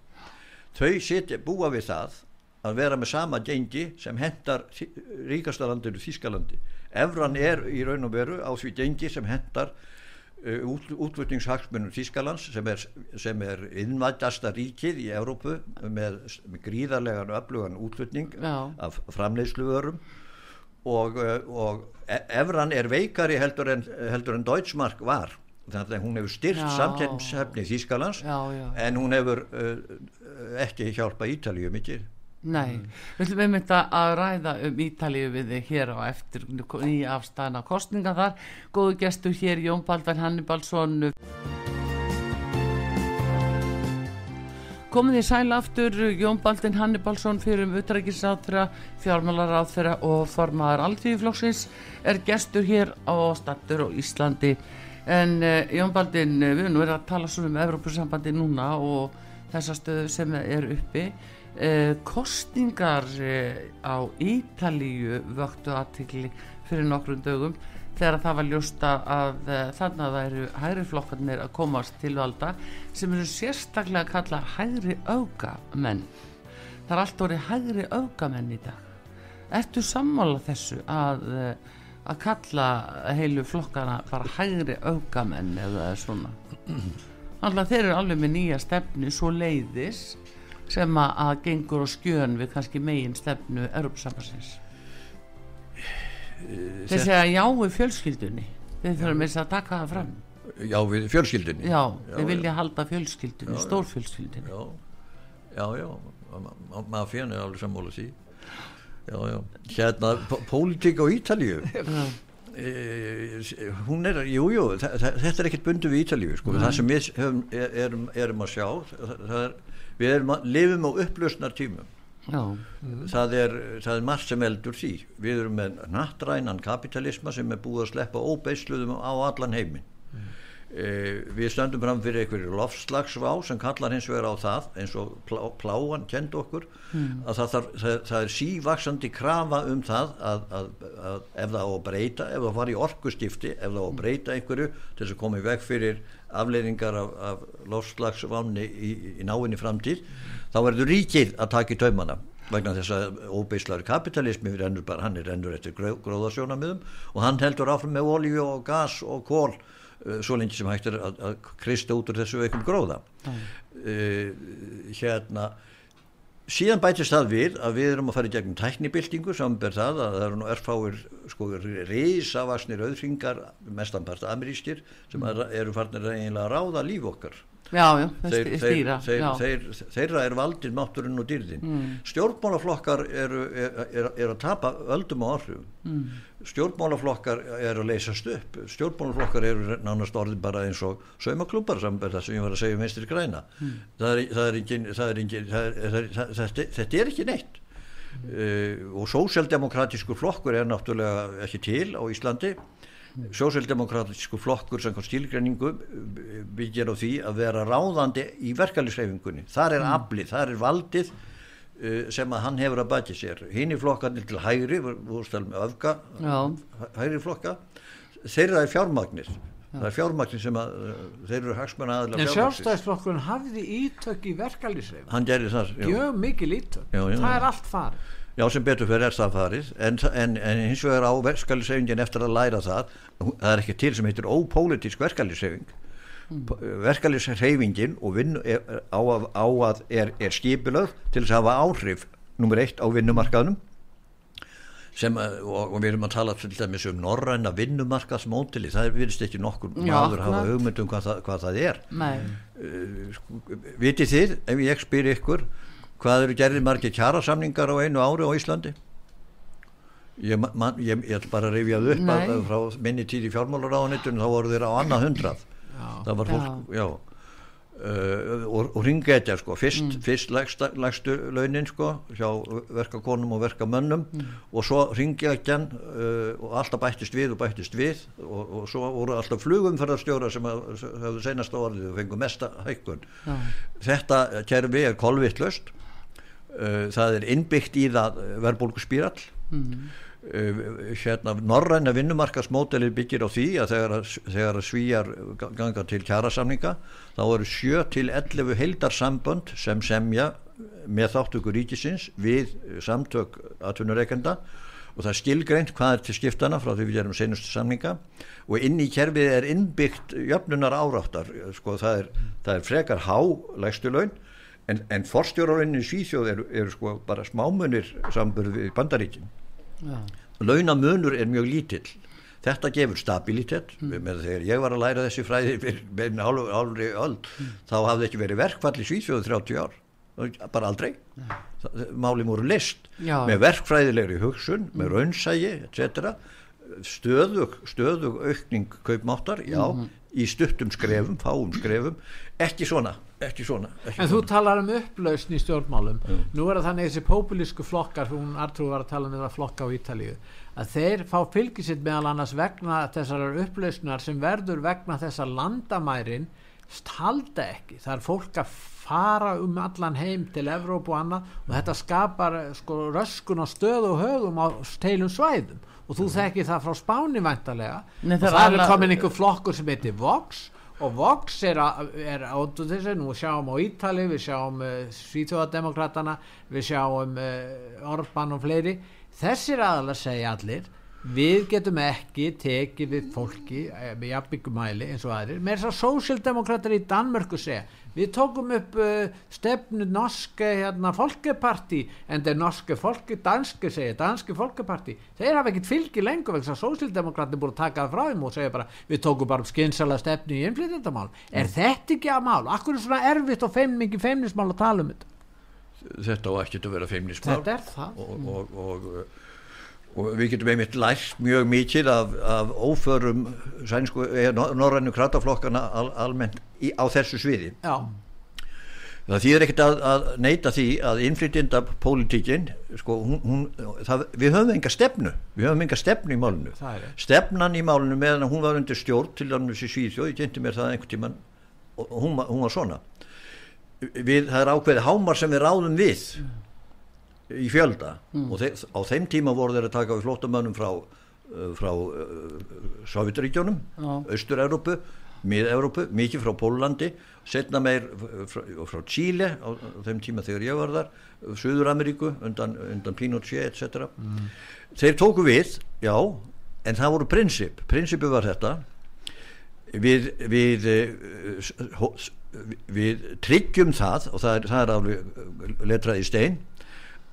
þau sitja, búa við það að vera með sama gengi sem hendar ríkasta landinu Þískalandi Evran er í raun og veru á því gengi sem hendar uh, út, útflutningshagsmunum Þískalands sem er, sem er innvætasta ríkið í Európu með, með gríðarlegan öflugan útflutning Já. af framleiðsluörum og, uh, og e- Evran er veikari heldur en, heldur en Deutschmark var þannig að hún hefur styrt Já. samtæmshefni Þískalands Já, já. en hún hefur uh, ekki hjálpa Ítalíu mikið Nei, við ætlum einmitt að að ræða um Ítalíu við þig hér á eftir í afstæðana kostninga þar. Góðu gestur hér Jón Baldar Hannibalsson. Komið í sæl aftur Jón Baldin Hannibalsson fyrir um utrækisáþra, fjármálaráþra og formaðar alltíðuflokksins er gestur hér á stattur og Íslandi. En uh, Jón Baldin, eh, við erum verið að tala svona um Evrópusambandi núna og þessa stöðu sem er uppi. Uh, kostningar uh, á Ítalíu vöktu aðtikli fyrir nokkrum dögum þegar það var ljósta að uh, þannig að það eru hægri flokkarnir að komast til valda sem eru sérstaklega að kalla hægri augamenn. Það er allt orðið hægri augamenn í dag. Ertu sammála þessu að, uh, að kalla heilu flokkana bara hægri augamenn eða svona? Alltaf þeir eru alveg með nýja stefnu svo leiðis sem að, að gengur og skjön við kannski megin stefnu Europasambasins. Þeir segja já við fjölskyldunni. Þeir þurfum eins að taka það fram. Já, við fjölskyldinni Já, Já, þeir vilja já. halda fjölskyldunni, Já, já. stórfjölskyldunni. Já, já, já mafían er alveg sammála því Já, já, hérna pólitík á Ítalíu e, hún er, jú, jú þetta er ekkert bundu við Ítalíu sko. það sem við er, erum, erum að sjá það er, við erum að, lifum á upplausnar tímum Já, það er, það er margt sem eldur því. Við erum með nattrænan kapitalisma sem er búið að sleppa óbeisluðum á allan heiminn. Eh, við stöndum fram fyrir einhverju lofslagsvá sem kallar hins vegar á það eins og plá, pláan kend okkur að það, þarf, það, það er sívaksandi krafa um það að, að, að ef það á að breyta ef það var í orkuskipti, ef það á að breyta einhverju til þess að koma í veg fyrir afleiðingar af, af lofslagsváni í, í náinni framtíð þá verður ríkið að taka í taumana vegna þess að óbeislari kapitalismi hann er rennur eftir gró, gróðasjónamiðum og hann heldur áfram með olíu og gas og kól svo lengi sem hægt er að, að kristja út úr þessu veikum gróða. Uh, hérna síðan bætist það við að við erum að fara í gegnum tæknibildingu samber það að það eru nú erfáir sko reysavasnir auðringar mestanpart amerískir sem að, eru farnir að eiginlega ráða líf okkar já, já, þeir, stýra. þeir, þeir, þeirra er valdið mátturinn og dýrðin Mm. stjórnmálaflokkar eru er, er, er að tapa öldum og áhrifum Mm. stjórnmálaflokkar eru að leysast upp stjórnmálaflokkar eru nánast orðin bara eins og saumaklúpar sem ég var að segja um vinstri græna Mm. þetta, er ekki neitt uh, og sósjaldemokratískur flokkur er náttúrulega ekki til á Íslandi sósjaldemokratísku flokkur sem skilgreiningu byggir á því að vera ráðandi í verkefnisreifingunni þar er aflið, þar er valdið uh, sem að hann hefur að bæti sér. Hinn í flokkarnir til hægri öfga, Já. hægri flokka þeirra er fjármagnir það er fjármagnir sem að uh, þeir eru hagsmenn en aðalega sjálfstæðisflokkurinn hafði ítök í verkalýsreif hann gerir það já. mjög mikil ítök, Já, já. það er allt farið Já, sem betur fyrir er það farið. En, en, en hins vegar á verkefnisreifingin eftir að læra það það er ekki til sem heitir ópólitísk verkefnisreifing mm. vinn er, á, að- á að er, er skipilöð til þess að hafa áhrif nummer eitt á vinnumarkaðnum. Sem, að- og, og við erum að tala til dæmis um norræna vinnumarkaðsmótili það virðist ekki nokkur maður hafa akkurat. hugmynd um hvað það, hvað það er. Nei, uh, vitið þið, ef ég spyr ykkur hvað eru gerðið margir kjarasamningar á einu ári á Íslandi? Ég, man, ég, ég ætla bara að rifjað upp að, frá minni tíð í fjármálaráðunittun þá voru þeir á annað hundrað. Það var fólk, já, Uh, og, og ringetja sko fyrst, fyrst lægsta, lægstu launin sko hjá verkakonum og verkamönnum. Og svo ringetjan uh, og alltaf bættist við og bættist við. Og, og svo voru alltaf flugumferðarstjóra sem að- sem höfðu seinasta orðið og fengu mesta hækkun. Já, þetta kerfi er kolvittlust það er innbyggt í það verðbólgu spírall mm. Uh, hérna, norræna vinnumarkasmódelið byggir á því að þegar, þegar svíjar ganga til kjærasamninga þá eru 7 til 11 heildarsambönd sem semja með þáttöku ríkisins við samtök atvinnureikenda og það er skilgreint hvað er til skiptana frá því við gerum senustu samninga. Og inn í kerfið er innbyggt jöfnunar áráttar sko, það, er, það er frekar há lægstulaun en, en forstjórarinn í Svíþjóð eru er, sko, bara smámunir samburð við bandaríkinn launamunur er mjög lítill þetta gefur stabilitet mm. þegar ég var að læra þessi fræði með álri öll mm. þá hafði ekki verið verkfall í Svíþjóðu 30 ár bara aldrei máli múru list Já. með verkfræðilegri hugsun, mm. með raunsægi etc. stöðug stöðug aukning kaupmáttar já, -hmm. í stuttum skrefum, fáum skrefum ekki svona ekki svona ekki En svona. þú talar um upplausn í stjórnmálum mm. nú er það þannig þessi populísku flokkar hún Artrúð var að tala um þetta flokka á Ítalíu að þeir fá fylgisitt meðal annars vegna þessar upplausnar sem verður vegna þessar landamærin halda ekki, það er fólk að fara um allan heim til Evrópu og annað og þetta skapar sko, röskun á stöð og högum á teilum svæðum og þú mm. þekki það frá spáni vantarlega og það er komin einhver flokkur sem heitir Vox og Vox er, er áttu þessu, nú sjáum á Ítali við sjáum uh, Svíþjóðademokratana við sjáum uh, Orban og fleiri, þessir aðalega segja allir, við getum ekki tekið við fólki uh, með jafnbyggumæli eins og aðrir. Með þess að sósildemokrater í Danmörku segja við tókum upp uh, stefnu norske hérna, folkeparti en er norske folke, danske segja danske folkeparti, þeir hafa ekkert fylgi lengur vegna að sósildemokratin búið að taka það frá þeim og segja bara, við tókum bara skynsala stefnu í innflytjandamál, mm. er þetta ekki að mál, akkur er svona erfitt og feim, mikið feimnismál að tala um þetta? Þetta á ekki að vera feimnismál. Þetta er það. Og, og, og, og við getum einmitt lært mjög mikið af, af óförum sænsku, norrænu krataflokkana al, almennt í, á þessu sviði. Já. það þýðir ekkert að, að neyta því að innflytjenda pólitíkin sko, hún, hún, það, við höfum enga stefnu. Við höfum enga stefnu í málunu stefnan í málunu meðan hún var undir stjórn til dæmis í Svíðjóð, ég kynnti mér það einhvern tíman og hún, hún var svona. Við, það er ákveðið hámar sem við ráðum við. Mm í fjölda mm. og þeir, á þeim tíma voru þeir að taka við flottamönnum frá, uh, frá uh, Sovjetríkjónum, Östur-Európu Mið-Európu, mikið frá Pólandi setna meir frá, frá Chile á, á þeim tíma þegar ég var þar Suður-Ameríku, undan, undan Pinochet etc. Mm. Þeir tóku við, já, en það voru prinsip, prinsipu var þetta við við, uh, við tryggjum það og það er, það er alveg letrað í stein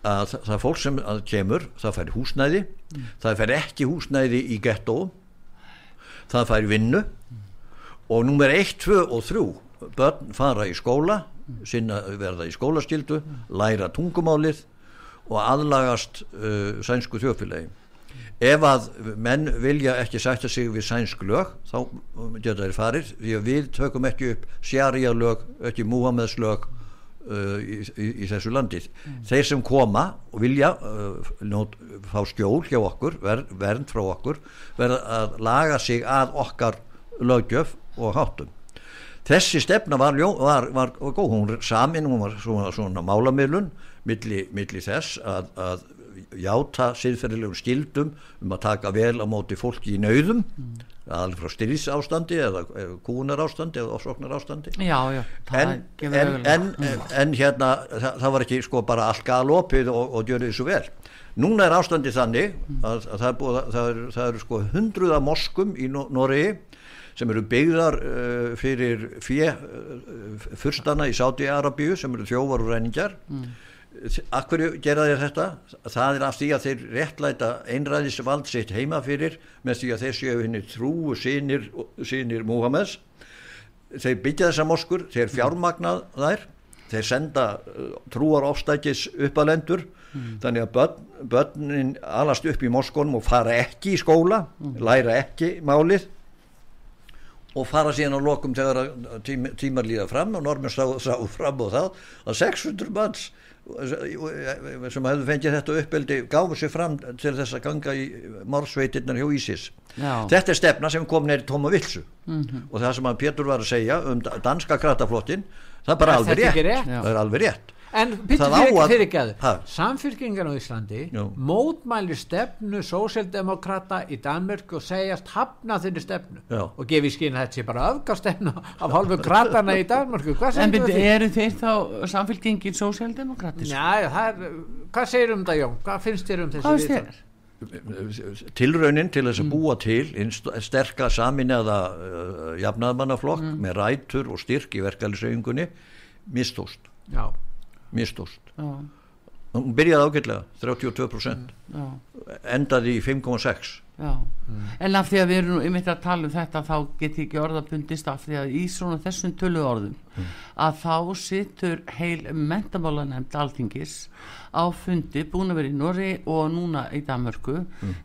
að það fólk sem kemur það fær húsnæði mm. það fær ekki húsnæði í gettó það fær vinnu mm. og nummer 1, 2 og 3 börn fara í skóla sinna verða í skólaskildu læra tungumálið og aðlagast uh, sænsku þjófilegi ef að menn vilja ekki sætta sig við sænsk lög þá geta þeir farir því að við tökum ekki upp sjarja lög, ekki Múhameðs lög Uh, í, í, í þessu landið mm. þeir sem koma og vilja uh, nót, fá skjól hjá okkur ver, vernd frá okkur verða að laga sig að okkar lögjöf og hátum þessi stefna var, var, var, var góð, hún samin hún var svona, svona málamilun milli, milli þess að, að játa siðferðilegum skildum um að taka vel á móti fólki í nauðum. Mm alveg frá styrís-ástandi eða kúnar-ástandi eða ofsóknar-ástandi. En, en, en, en hérna það, það var ekki sko bara allt galopið og, og gjörði þessu vel. Núna er ástandi þannig að, að það, er búið, það, er, það eru sko hundruða moskum í Noregi sem eru byggðar uh, fyrir fjö uh, fyrstana í Sáti-Arabíu sem eru þjóvar og reyningar mm Akkur gera þeir þetta? Það er af því að þeir réttlæta einræðisvald sitt heima fyrir með því að þeir séu henni trúu sínir, sínir Múhameðs. Þeir byggja þessa moskur, þeir fjármagnað þær, þeir senda uh, trúar ofstækis upp að lendur mm. þannig að börn, börnin alast upp í moskonum og fara ekki í skóla, mm. læra ekki málið og fara síðan á lokum þegar tím, tímar líða fram og normin sá, sá fram og það að 600 manns sem hefðu fengið þetta uppeldi gáðu sér fram til þess að ganga í morsveitirnar hjá Ísis Já. þetta er stefna sem kom neyri tóma vilsu mm -hmm. og það sem að Pétur var að segja um danska krataflottin það er bara alveg rétt. rétt það er alveg rétt En byrju Það á Íslandi Já. mótmæli stefnu sósjaldemokrata í Danmörk og segjast hafna þeirri stefnu Já. og gefi skinn að þetta sé bara öfgastefnu af hálfu kratana í Danmörku hvað En eru þeir þá samfélkingin sósjaldemokratisk? Já, það er, hvað segir um það Jón? Hvað finnst þér um þessi þér? tilraunin til þess að búa til sterka saminniða uh, jafnaðmannaflokk með rætur og styrk í verkefælisauðingunni mistóst, Já, mistóst hún byrjaði ágætlega, 32% já, endaði í 5,6 já. En af því að við erum nú einmitt að tala um þetta þá get ég ekki orðabundist af því að í svona þessum tölu orðum að þá situr heil mentamálanemnd alþingis á fundi búin að vera í Norri og núna í Danmörku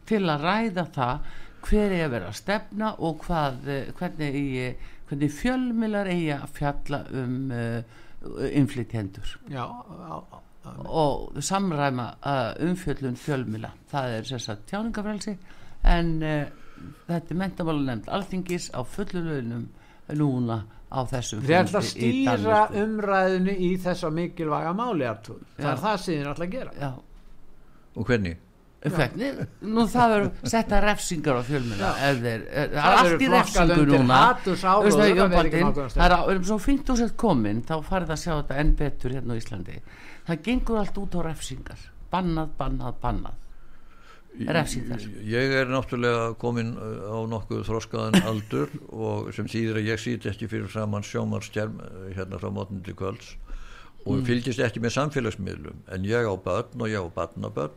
til að ræða það hver er að vera að stefna og hvað, eh, hvernig, hvernig fjölmilar eigi að fjalla um uh, innflytjendur og samræma uh, umfjöllun fjölmila það er þess að tjáningafrelsi en uh, þetta er mentamálanemnd alþingis á fullu launum núna á þessum Þið ætla að stýra umræðinu í þessa mikilvæga máli. Það er það sem þið ætla að gera. Já, og hvernig? Hvernig, nú það verður setta refsingar á fjölmila ef þeir, er, það er allt í refsingu núna. það, er erum svo fínt og sett komin þá farið að sjá þetta enn betur hérna á Íslandi. Það gengur allt út á refsingar. Bannað, bannað, bannað. Refsingar. Ég er náttúrulega komin uh, á nokkuð þroskaðan aldur og sem þýðir að ég sýt ekki fyrir saman sjómanstjærm hérna frá mótnandi kvölds og Mm. fylgist ekki með samfélagsmiðlum. En ég á börn og ég á barnabörn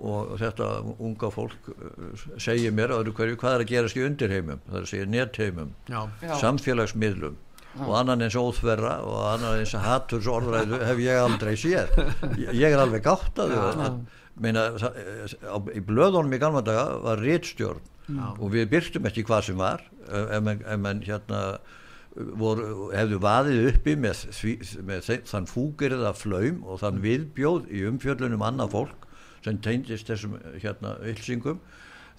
og þetta unga fólk uh, segir mér öðru hverju hvað er að gerast í undirheimum, það er að segja netheimum Já, Já. samfélagsmiðlum og annan eins óþverra og annan eins haturs orðræðu hef ég aldrei séð. Ég, er alveg gátt að þau í blöðunum í gamla daga var réttstjórn og við byrktum ekki hvað sem var ef ef menn, ef menn hérna voru, hefðu vaðið uppi með, því, með þann fúgirða flaum og þann viðbjóð í umfjöllunum annað fólk sem teindist þessum hérna ylsingum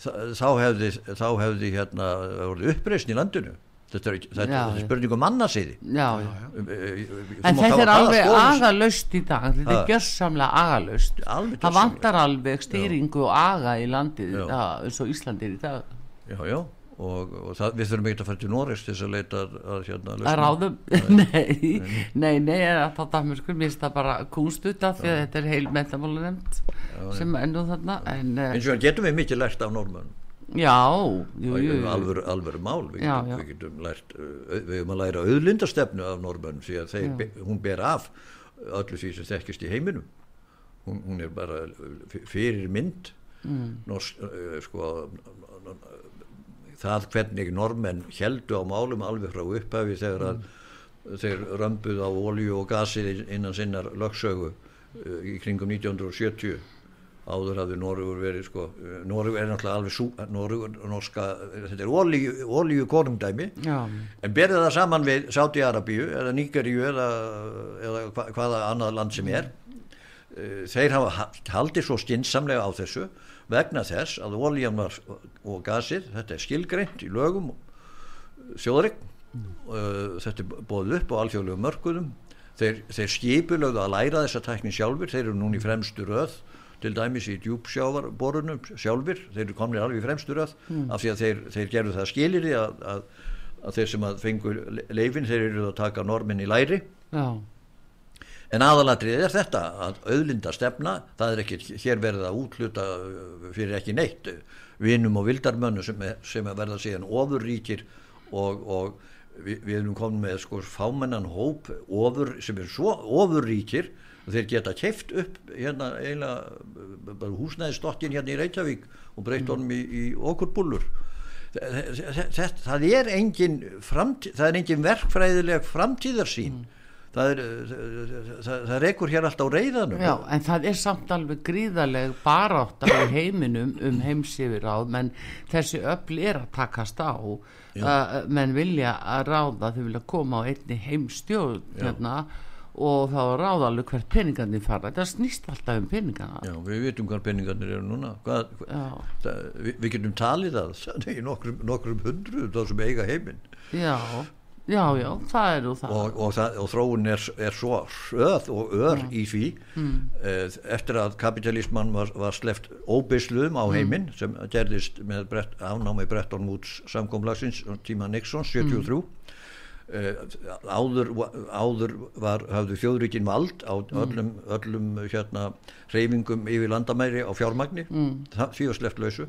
þá hefði, þá hefði hérna orðið uppreisn í landinu þetta er, þetta Já, er já. spurning um mannasiði já, já. en þetta er alveg agalaust í dag, þetta er agalaust. Alveg Það vantar alveg stýringu og aga í landið, Já. eins og Íslandi er í dag. já, já, og, og það, við þurfum ekki að fara til Norris til þess að leita að, hérna Að ráðum, nei, nei, nei, að það Danmörkur minnst það bara kúnstuta því að þetta er heil mentamálu nefnd sem ennú þarna, en eins og getum við mikið lært af norðmönn já, jú, jú, alvöru, alvöru mál. Við Já, getum, já. við getum lært við höfum að læra auðlindastefnu af norðmönn því að þeir, hún ber af öllu því sem þekkist í heiminum. Hún, hún er bara fyrir mynd. Mm. Nors, uh, sko það hvernig normenn heldu á málum alveg frá upphafi þegar að þeir römbuð á olju og gasið innan sinnar lögsögu uh, í kringum 1970 áður hafði Norugur verið sko, Norugur er náttúrulega alveg sú, Norugur, norska, þetta er olíu, olíu konungdæmi. Já, en berið það saman við Sáti-Arabíu eða Nígeríu eða, eða hva, hvaða annað land sem er. Eh, þeir hafa ha- haldið svo skinsamlega á þessu vegna þess að olían var og gasið, þetta er skilgreint í lögum þjóðrygg mm. þetta er bóðið upp á alþjóðlegum mörkuðum. Þeir, þeir skipulögðu að læra þessa tækni sjálfur þeir eru núna í fremstu röð til dæmis í djúpsjávarborunum sjálfur, þeir eru komnir alveg í fremstu röð af því að þeir, þeir gerðu það skiliri að, að, að þeir sem að fengu leifin þeir eru að taka normin í læri. Já, En aðalatrið er þetta að auðlinda stefna, það er ekki hér verið að útluta uh, fyrir ekki neitt vinum og vildarmönnu sem, er, sem er verða síðan ofurríkir og, og við, við erum komin með sko fámennan hóp ofur, sem er svo ofurríkir og þeir geta keift upp hérna eiginlega uh, húsnæðistokkin hérna í Reykjavík og breytt honum í, í okkur bullur. Það, það er engin, framtíð, það er engin verkfræðileg framtíðarsýn það, það, það rekur hér alltaf á reyðanum já, en það er samt alveg gríðaleg barátt í heiminum um heimsifir ráð, menn þessi öll er að takast á. Uh, menn vilja að ráða þau vilja koma á einni heimstjórn hérna og þá ráða alveg hvert peningarnir fara. Þetta snýst alltaf um peningana. Já, við vitum hvað peningarnir eru núna. Hvað, það, við, við getum talið það í nokkrum, nokkrum hundru þá sem eiga heiminn. Já, Já, já, það er nú það. og, og, það, og þróun er, er svo söð og ör í því mm. eftir að kapitalismann var, var sleft óbysluðum á heiminn sem gerðist með brett, afnámi Bretton Woods samkomlagsins tíma Nixon 73 Uh, áður, áður var, hafðu þjóðríkin vald á öllum, öllum hérna, reyfingum yfir landamæri á fjármagni. Mm. því var sleft lausu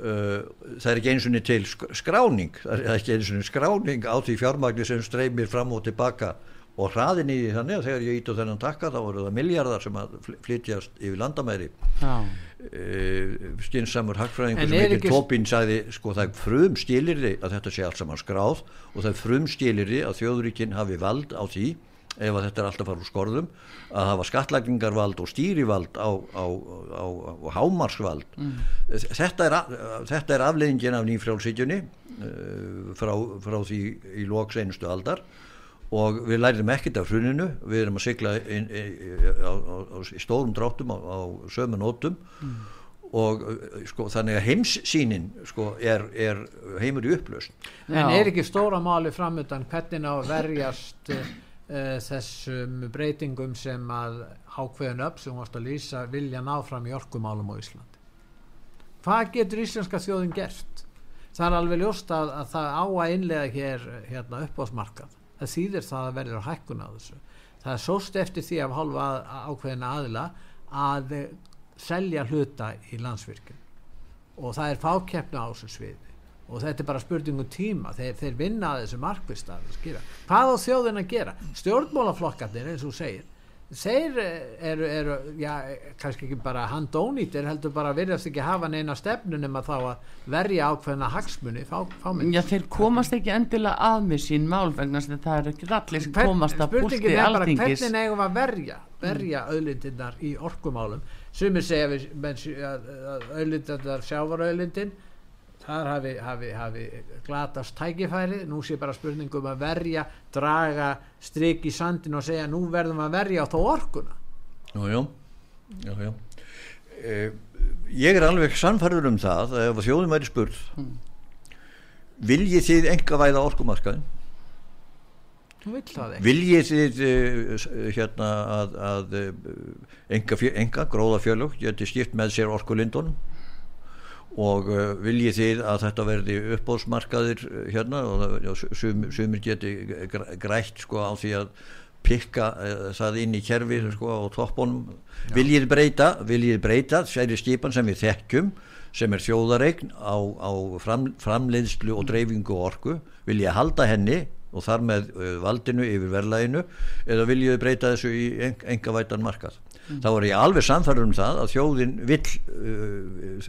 uh, það er ekki eins og til skráning það er ekki eins og skráning á því fjármagni sem streymir fram og tilbaka og hraðin í því þannig að þegar ég ít á þennan takka þá voru það miljardar sem að flytjast yfir landamæri. Uh, skinsamur hagfræðingur sem heitir Tobin sagði sko það er frum stílirði að þetta sé allt saman skráð og það er frum stílirði að þjóðríkinn hafi vald á því ef að þetta er alltaf farið úr skorðum að hafa skattlagningarvald og stýrivald á, á, á, á hámarsvald mm. þetta, er, þetta er afleggingin af nýfrjálfsítjunni uh, frá, frá því í loks einustu aldar og við læriðum ekkert af hruninu við erum að sigla í, í, í, í stórum dráttum á sömu nótum mm. og sko, þannig að heimssýnin sko, er, er heimur í upplöst En er ekki stóra máli framöndan hvernig á verjast uh, þessum breytingum sem að ákveðin upp sem varst að lýsa vilja ná fram í orkumálum á Íslandi. Hvað getur íslenska þjóðin gert? Það er alveg ljóst að, að það á að innlega hér hérna, upp ásmarkað það þýðir það að verður að hækkuna á þessu. Það er sóst eftir því af hálfa ákveðina aðila að selja hluta í landsvirkjum og það er fákeppna á þessu sviði og þetta er bara spurningum tíma. Þeir, þeir vinna að þessu markvist að hvað á þjóðin að gera? Stjórnmálaflokkarnir eins og segir þeir eru, eru já, kannski ekki bara handónýtir heldur bara virðast ekki hafa neina stefnunum að þá að verja ákveðna hagsmunni fá, Já þeir komast ekki endilega að með sín mál vegna sem það er ekki allir sem Hvern, komast að bústi alþingis. Hvernig eigum að verja verja auðlindirnar í orkumálum? Sumir segja að auðlindirnar sjávar auðlindin þar hafi, hafi, hafi glatast tækifæri, nú sé bara spurningum að verja, draga stryk í sandin og segja nú verðum að verja á þó orkuna Jájá já, já. eh, Ég er alveg sannfærður um það að ef þjóðum væri spurð mm. viljið þið enga væða orkumarkaðin viljið þið uh, hérna að, að enga, enga gróða fjölug geti skipt með sér orkulindunum og uh, viljið þið að þetta verði uppbóðsmarkaðir uh, hérna? Og sum, sumir geti grætt sko á því að pikka uh, það inn í kerfi sko á toppunum. Viljið breyta, viljið breyta særi skipan sem við þekkjum sem er þjóðaregn á, á fram, framleiðslu og dreifingu og orku. Viljið halda henni og þar með valdinu yfir verðlæginu eða viljið breyta þessu í enga vætan markað mm. þá er ég alveg samfærður um það að þjóðin vill uh,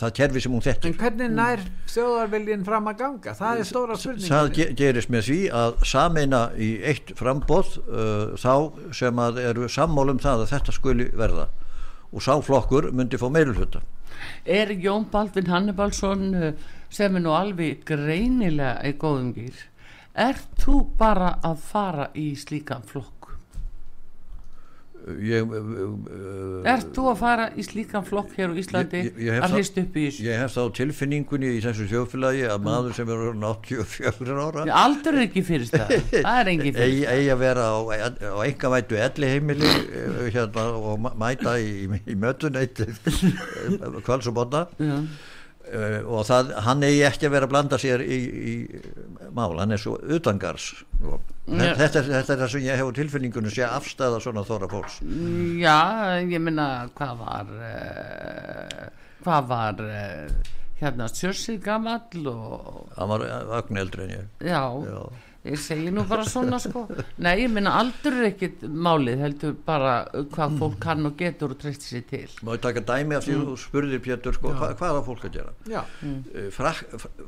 það kerfi sem hún þetta en hvernig nær þjóðarviljin fram að ganga það er stóra spurning það gerist með því að sameina í eitt frambóð uh, þá sem að eru sammálum það að þetta skuli verða og sáflokkur myndi fá meirulhutta Er Jón Baldvin Hannibalsson uh, sem er nú alveg greinilega í góðum gýr Er þú bara að fara í slíkan flokk? Ég, uh, uh, er þú að fara í slíkan flokk hér á Íslandi ég, ég að hlýst upp í þessu? ég hef þá tilfinningunni í þessu þjófélagi að maður sem er 84 ára aldur er ekki fyrir það. Það er engin fyrir það. eigi að vera á, á enga vætu elli heimili eh, hérna, og mæta í, í mötun eitt kvals og Uh, og það, hann eigi ekki að vera að blanda sér í, í mál, hann er svo utangars sko. Ja. þetta, þetta er það sem ég hefur tilfinningunum sé afstæða svona þóra fólks Já, ég minna hvað var uh, hvað var uh, hérna Sjörsið gammal og hann var vagn eldri en ég. Já, Já ég segi nú bara svona sko. Nei, ég minna aldur er ekkit málið heldur bara hvað fólk kann og getur og treysti sér til. Má ég taka dæmi af því mm. þú spurðir Pétur sko, hva, hvað er fólk að gera? Mm. Frak,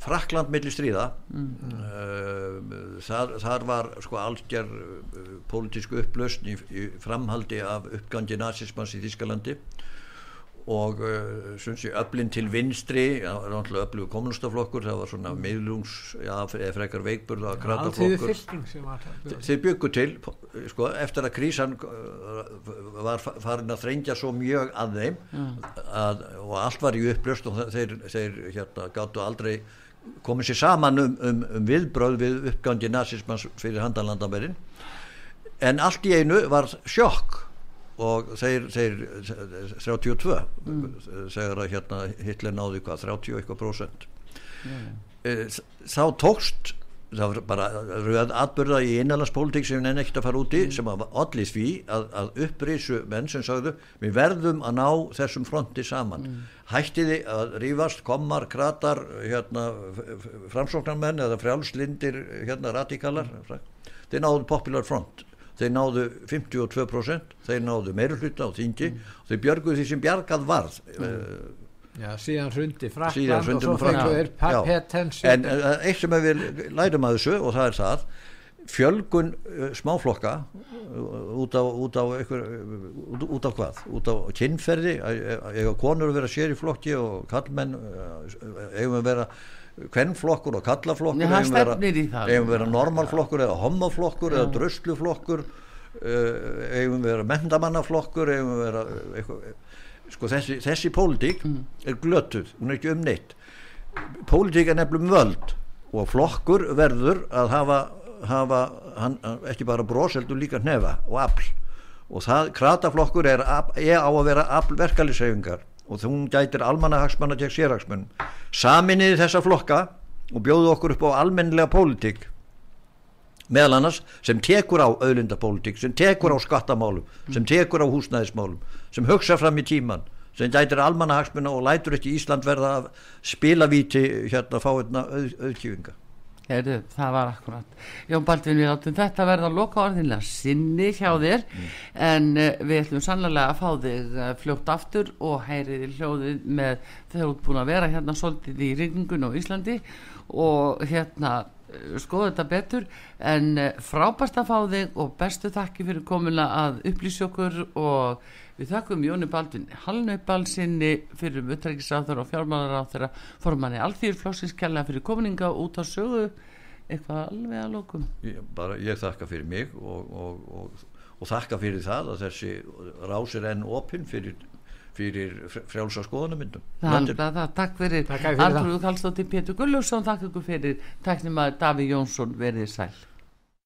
Frakland millir stríða. Mm. uh, þar, þar var sko algjör uh, pólitísku upplausn í, í framhaldi af uppgangi nazismans í Þískalandi og uh, sé, öflin til vinstri öflugu kommunistaflokkur það var svona miðlungs eða frekar veikburða krataflokkur þeir byggu til sko, eftir að krísan uh, var farin að þrengja svo mjög að þeim að, og allt var í upplöst og þeir, þeir hérna, gáttu aldrei komið sér saman um, um, um viðbröð við uppgangi nazismans fyrir handalandamærin en allt í einu var sjokk og þeir, þeir 32 mm. þegar að hérna Hitler náði hvað 30 eitthvað prósent mm. þá tókst það var bara röð atbyrða í innanlandspólitík sem henni ekkert að fara úti mm. sem að allir því að, að upprisu menn sem sagðu við verðum að ná þessum fronti saman mm. hættiði að rífast, komar, kratar hérna, framsóknarmenn eða frjálslindir hérna, radikalar mm. þeir náðu popular front þeir náðu 52% þeir náðu meirulhutta á þingi. Mm. þeir björguðu því sem bjargað varð uh, Já, síðan hrundi Frakland og svo fengið þeir pappetens en uh, eitt sem við lærum að þessu og það er það fjölgun smáflokka út af út af, ykkur, út, af hvað? Út af kynferði eiga konur að vera sér í flokki og kallmenn eigum að vera kvennflokkur og kallaflokkur eigum vera normalflokkur eða homoflokkur eða drösluflokkur uh, eigum vera mendamannaflokkur eigum vera eitthvað, sko þessi, þessi pólitík mm. er glötuð, hún er ekki um neitt. Pólitík er nefnilegum völd og flokkur verður að hafa, hafa hann, ekki bara broseldur líka hnefa og afl. Og það, krataflokkur er, er á að vera aflverkalisauðingar og þú gætir almannahagsmanna til sérhagsmunn saminniði þessa flokka og bjóðu okkur upp á almennilega pólitík. Meðal annars sem tekur á auðlindapólitík, sem tekur á skattamálum sem tekur á húsnæðismálum sem hugsa fram í tíman sem gætir almannahagsmunna og lætur ekki Ísland verða að spila víti hérna að fá auðkjöfinga Heru, það var akkurat Jón Baldvin við áttum þetta verða að loka orðinlega sinni hjá þér mm. en uh, við ætlum sannlega að fá þig uh, fljótt aftur og heyrið í hljóðið með þegar þú ert búin að vera hérna svolítið í ringungun á Íslandi og hérna uh, skoða þetta betur en frábært að fá þig og bestu takki fyrir komuna að upplýsjókur og Við þakkum Jóni Baldvin Hallnaubalsinni fyrir um upptrækisáþur og fjármálaráþur formanni Alþýrflóksins kella fyrir kominninga út á sögu eitthvað alveg að lókum. Ég, bara, ég þakka fyrir mig og, og, og, og þakka fyrir það að þessi rásir enn opinn fyrir, fyrir frjálsa skoðanamyndum. Það, það, það, takk fyrir Alfrúðu Kallstóttir Pétur Gullússon, takk ykkur fyrir taknum að Daví Jónsson verið sæl.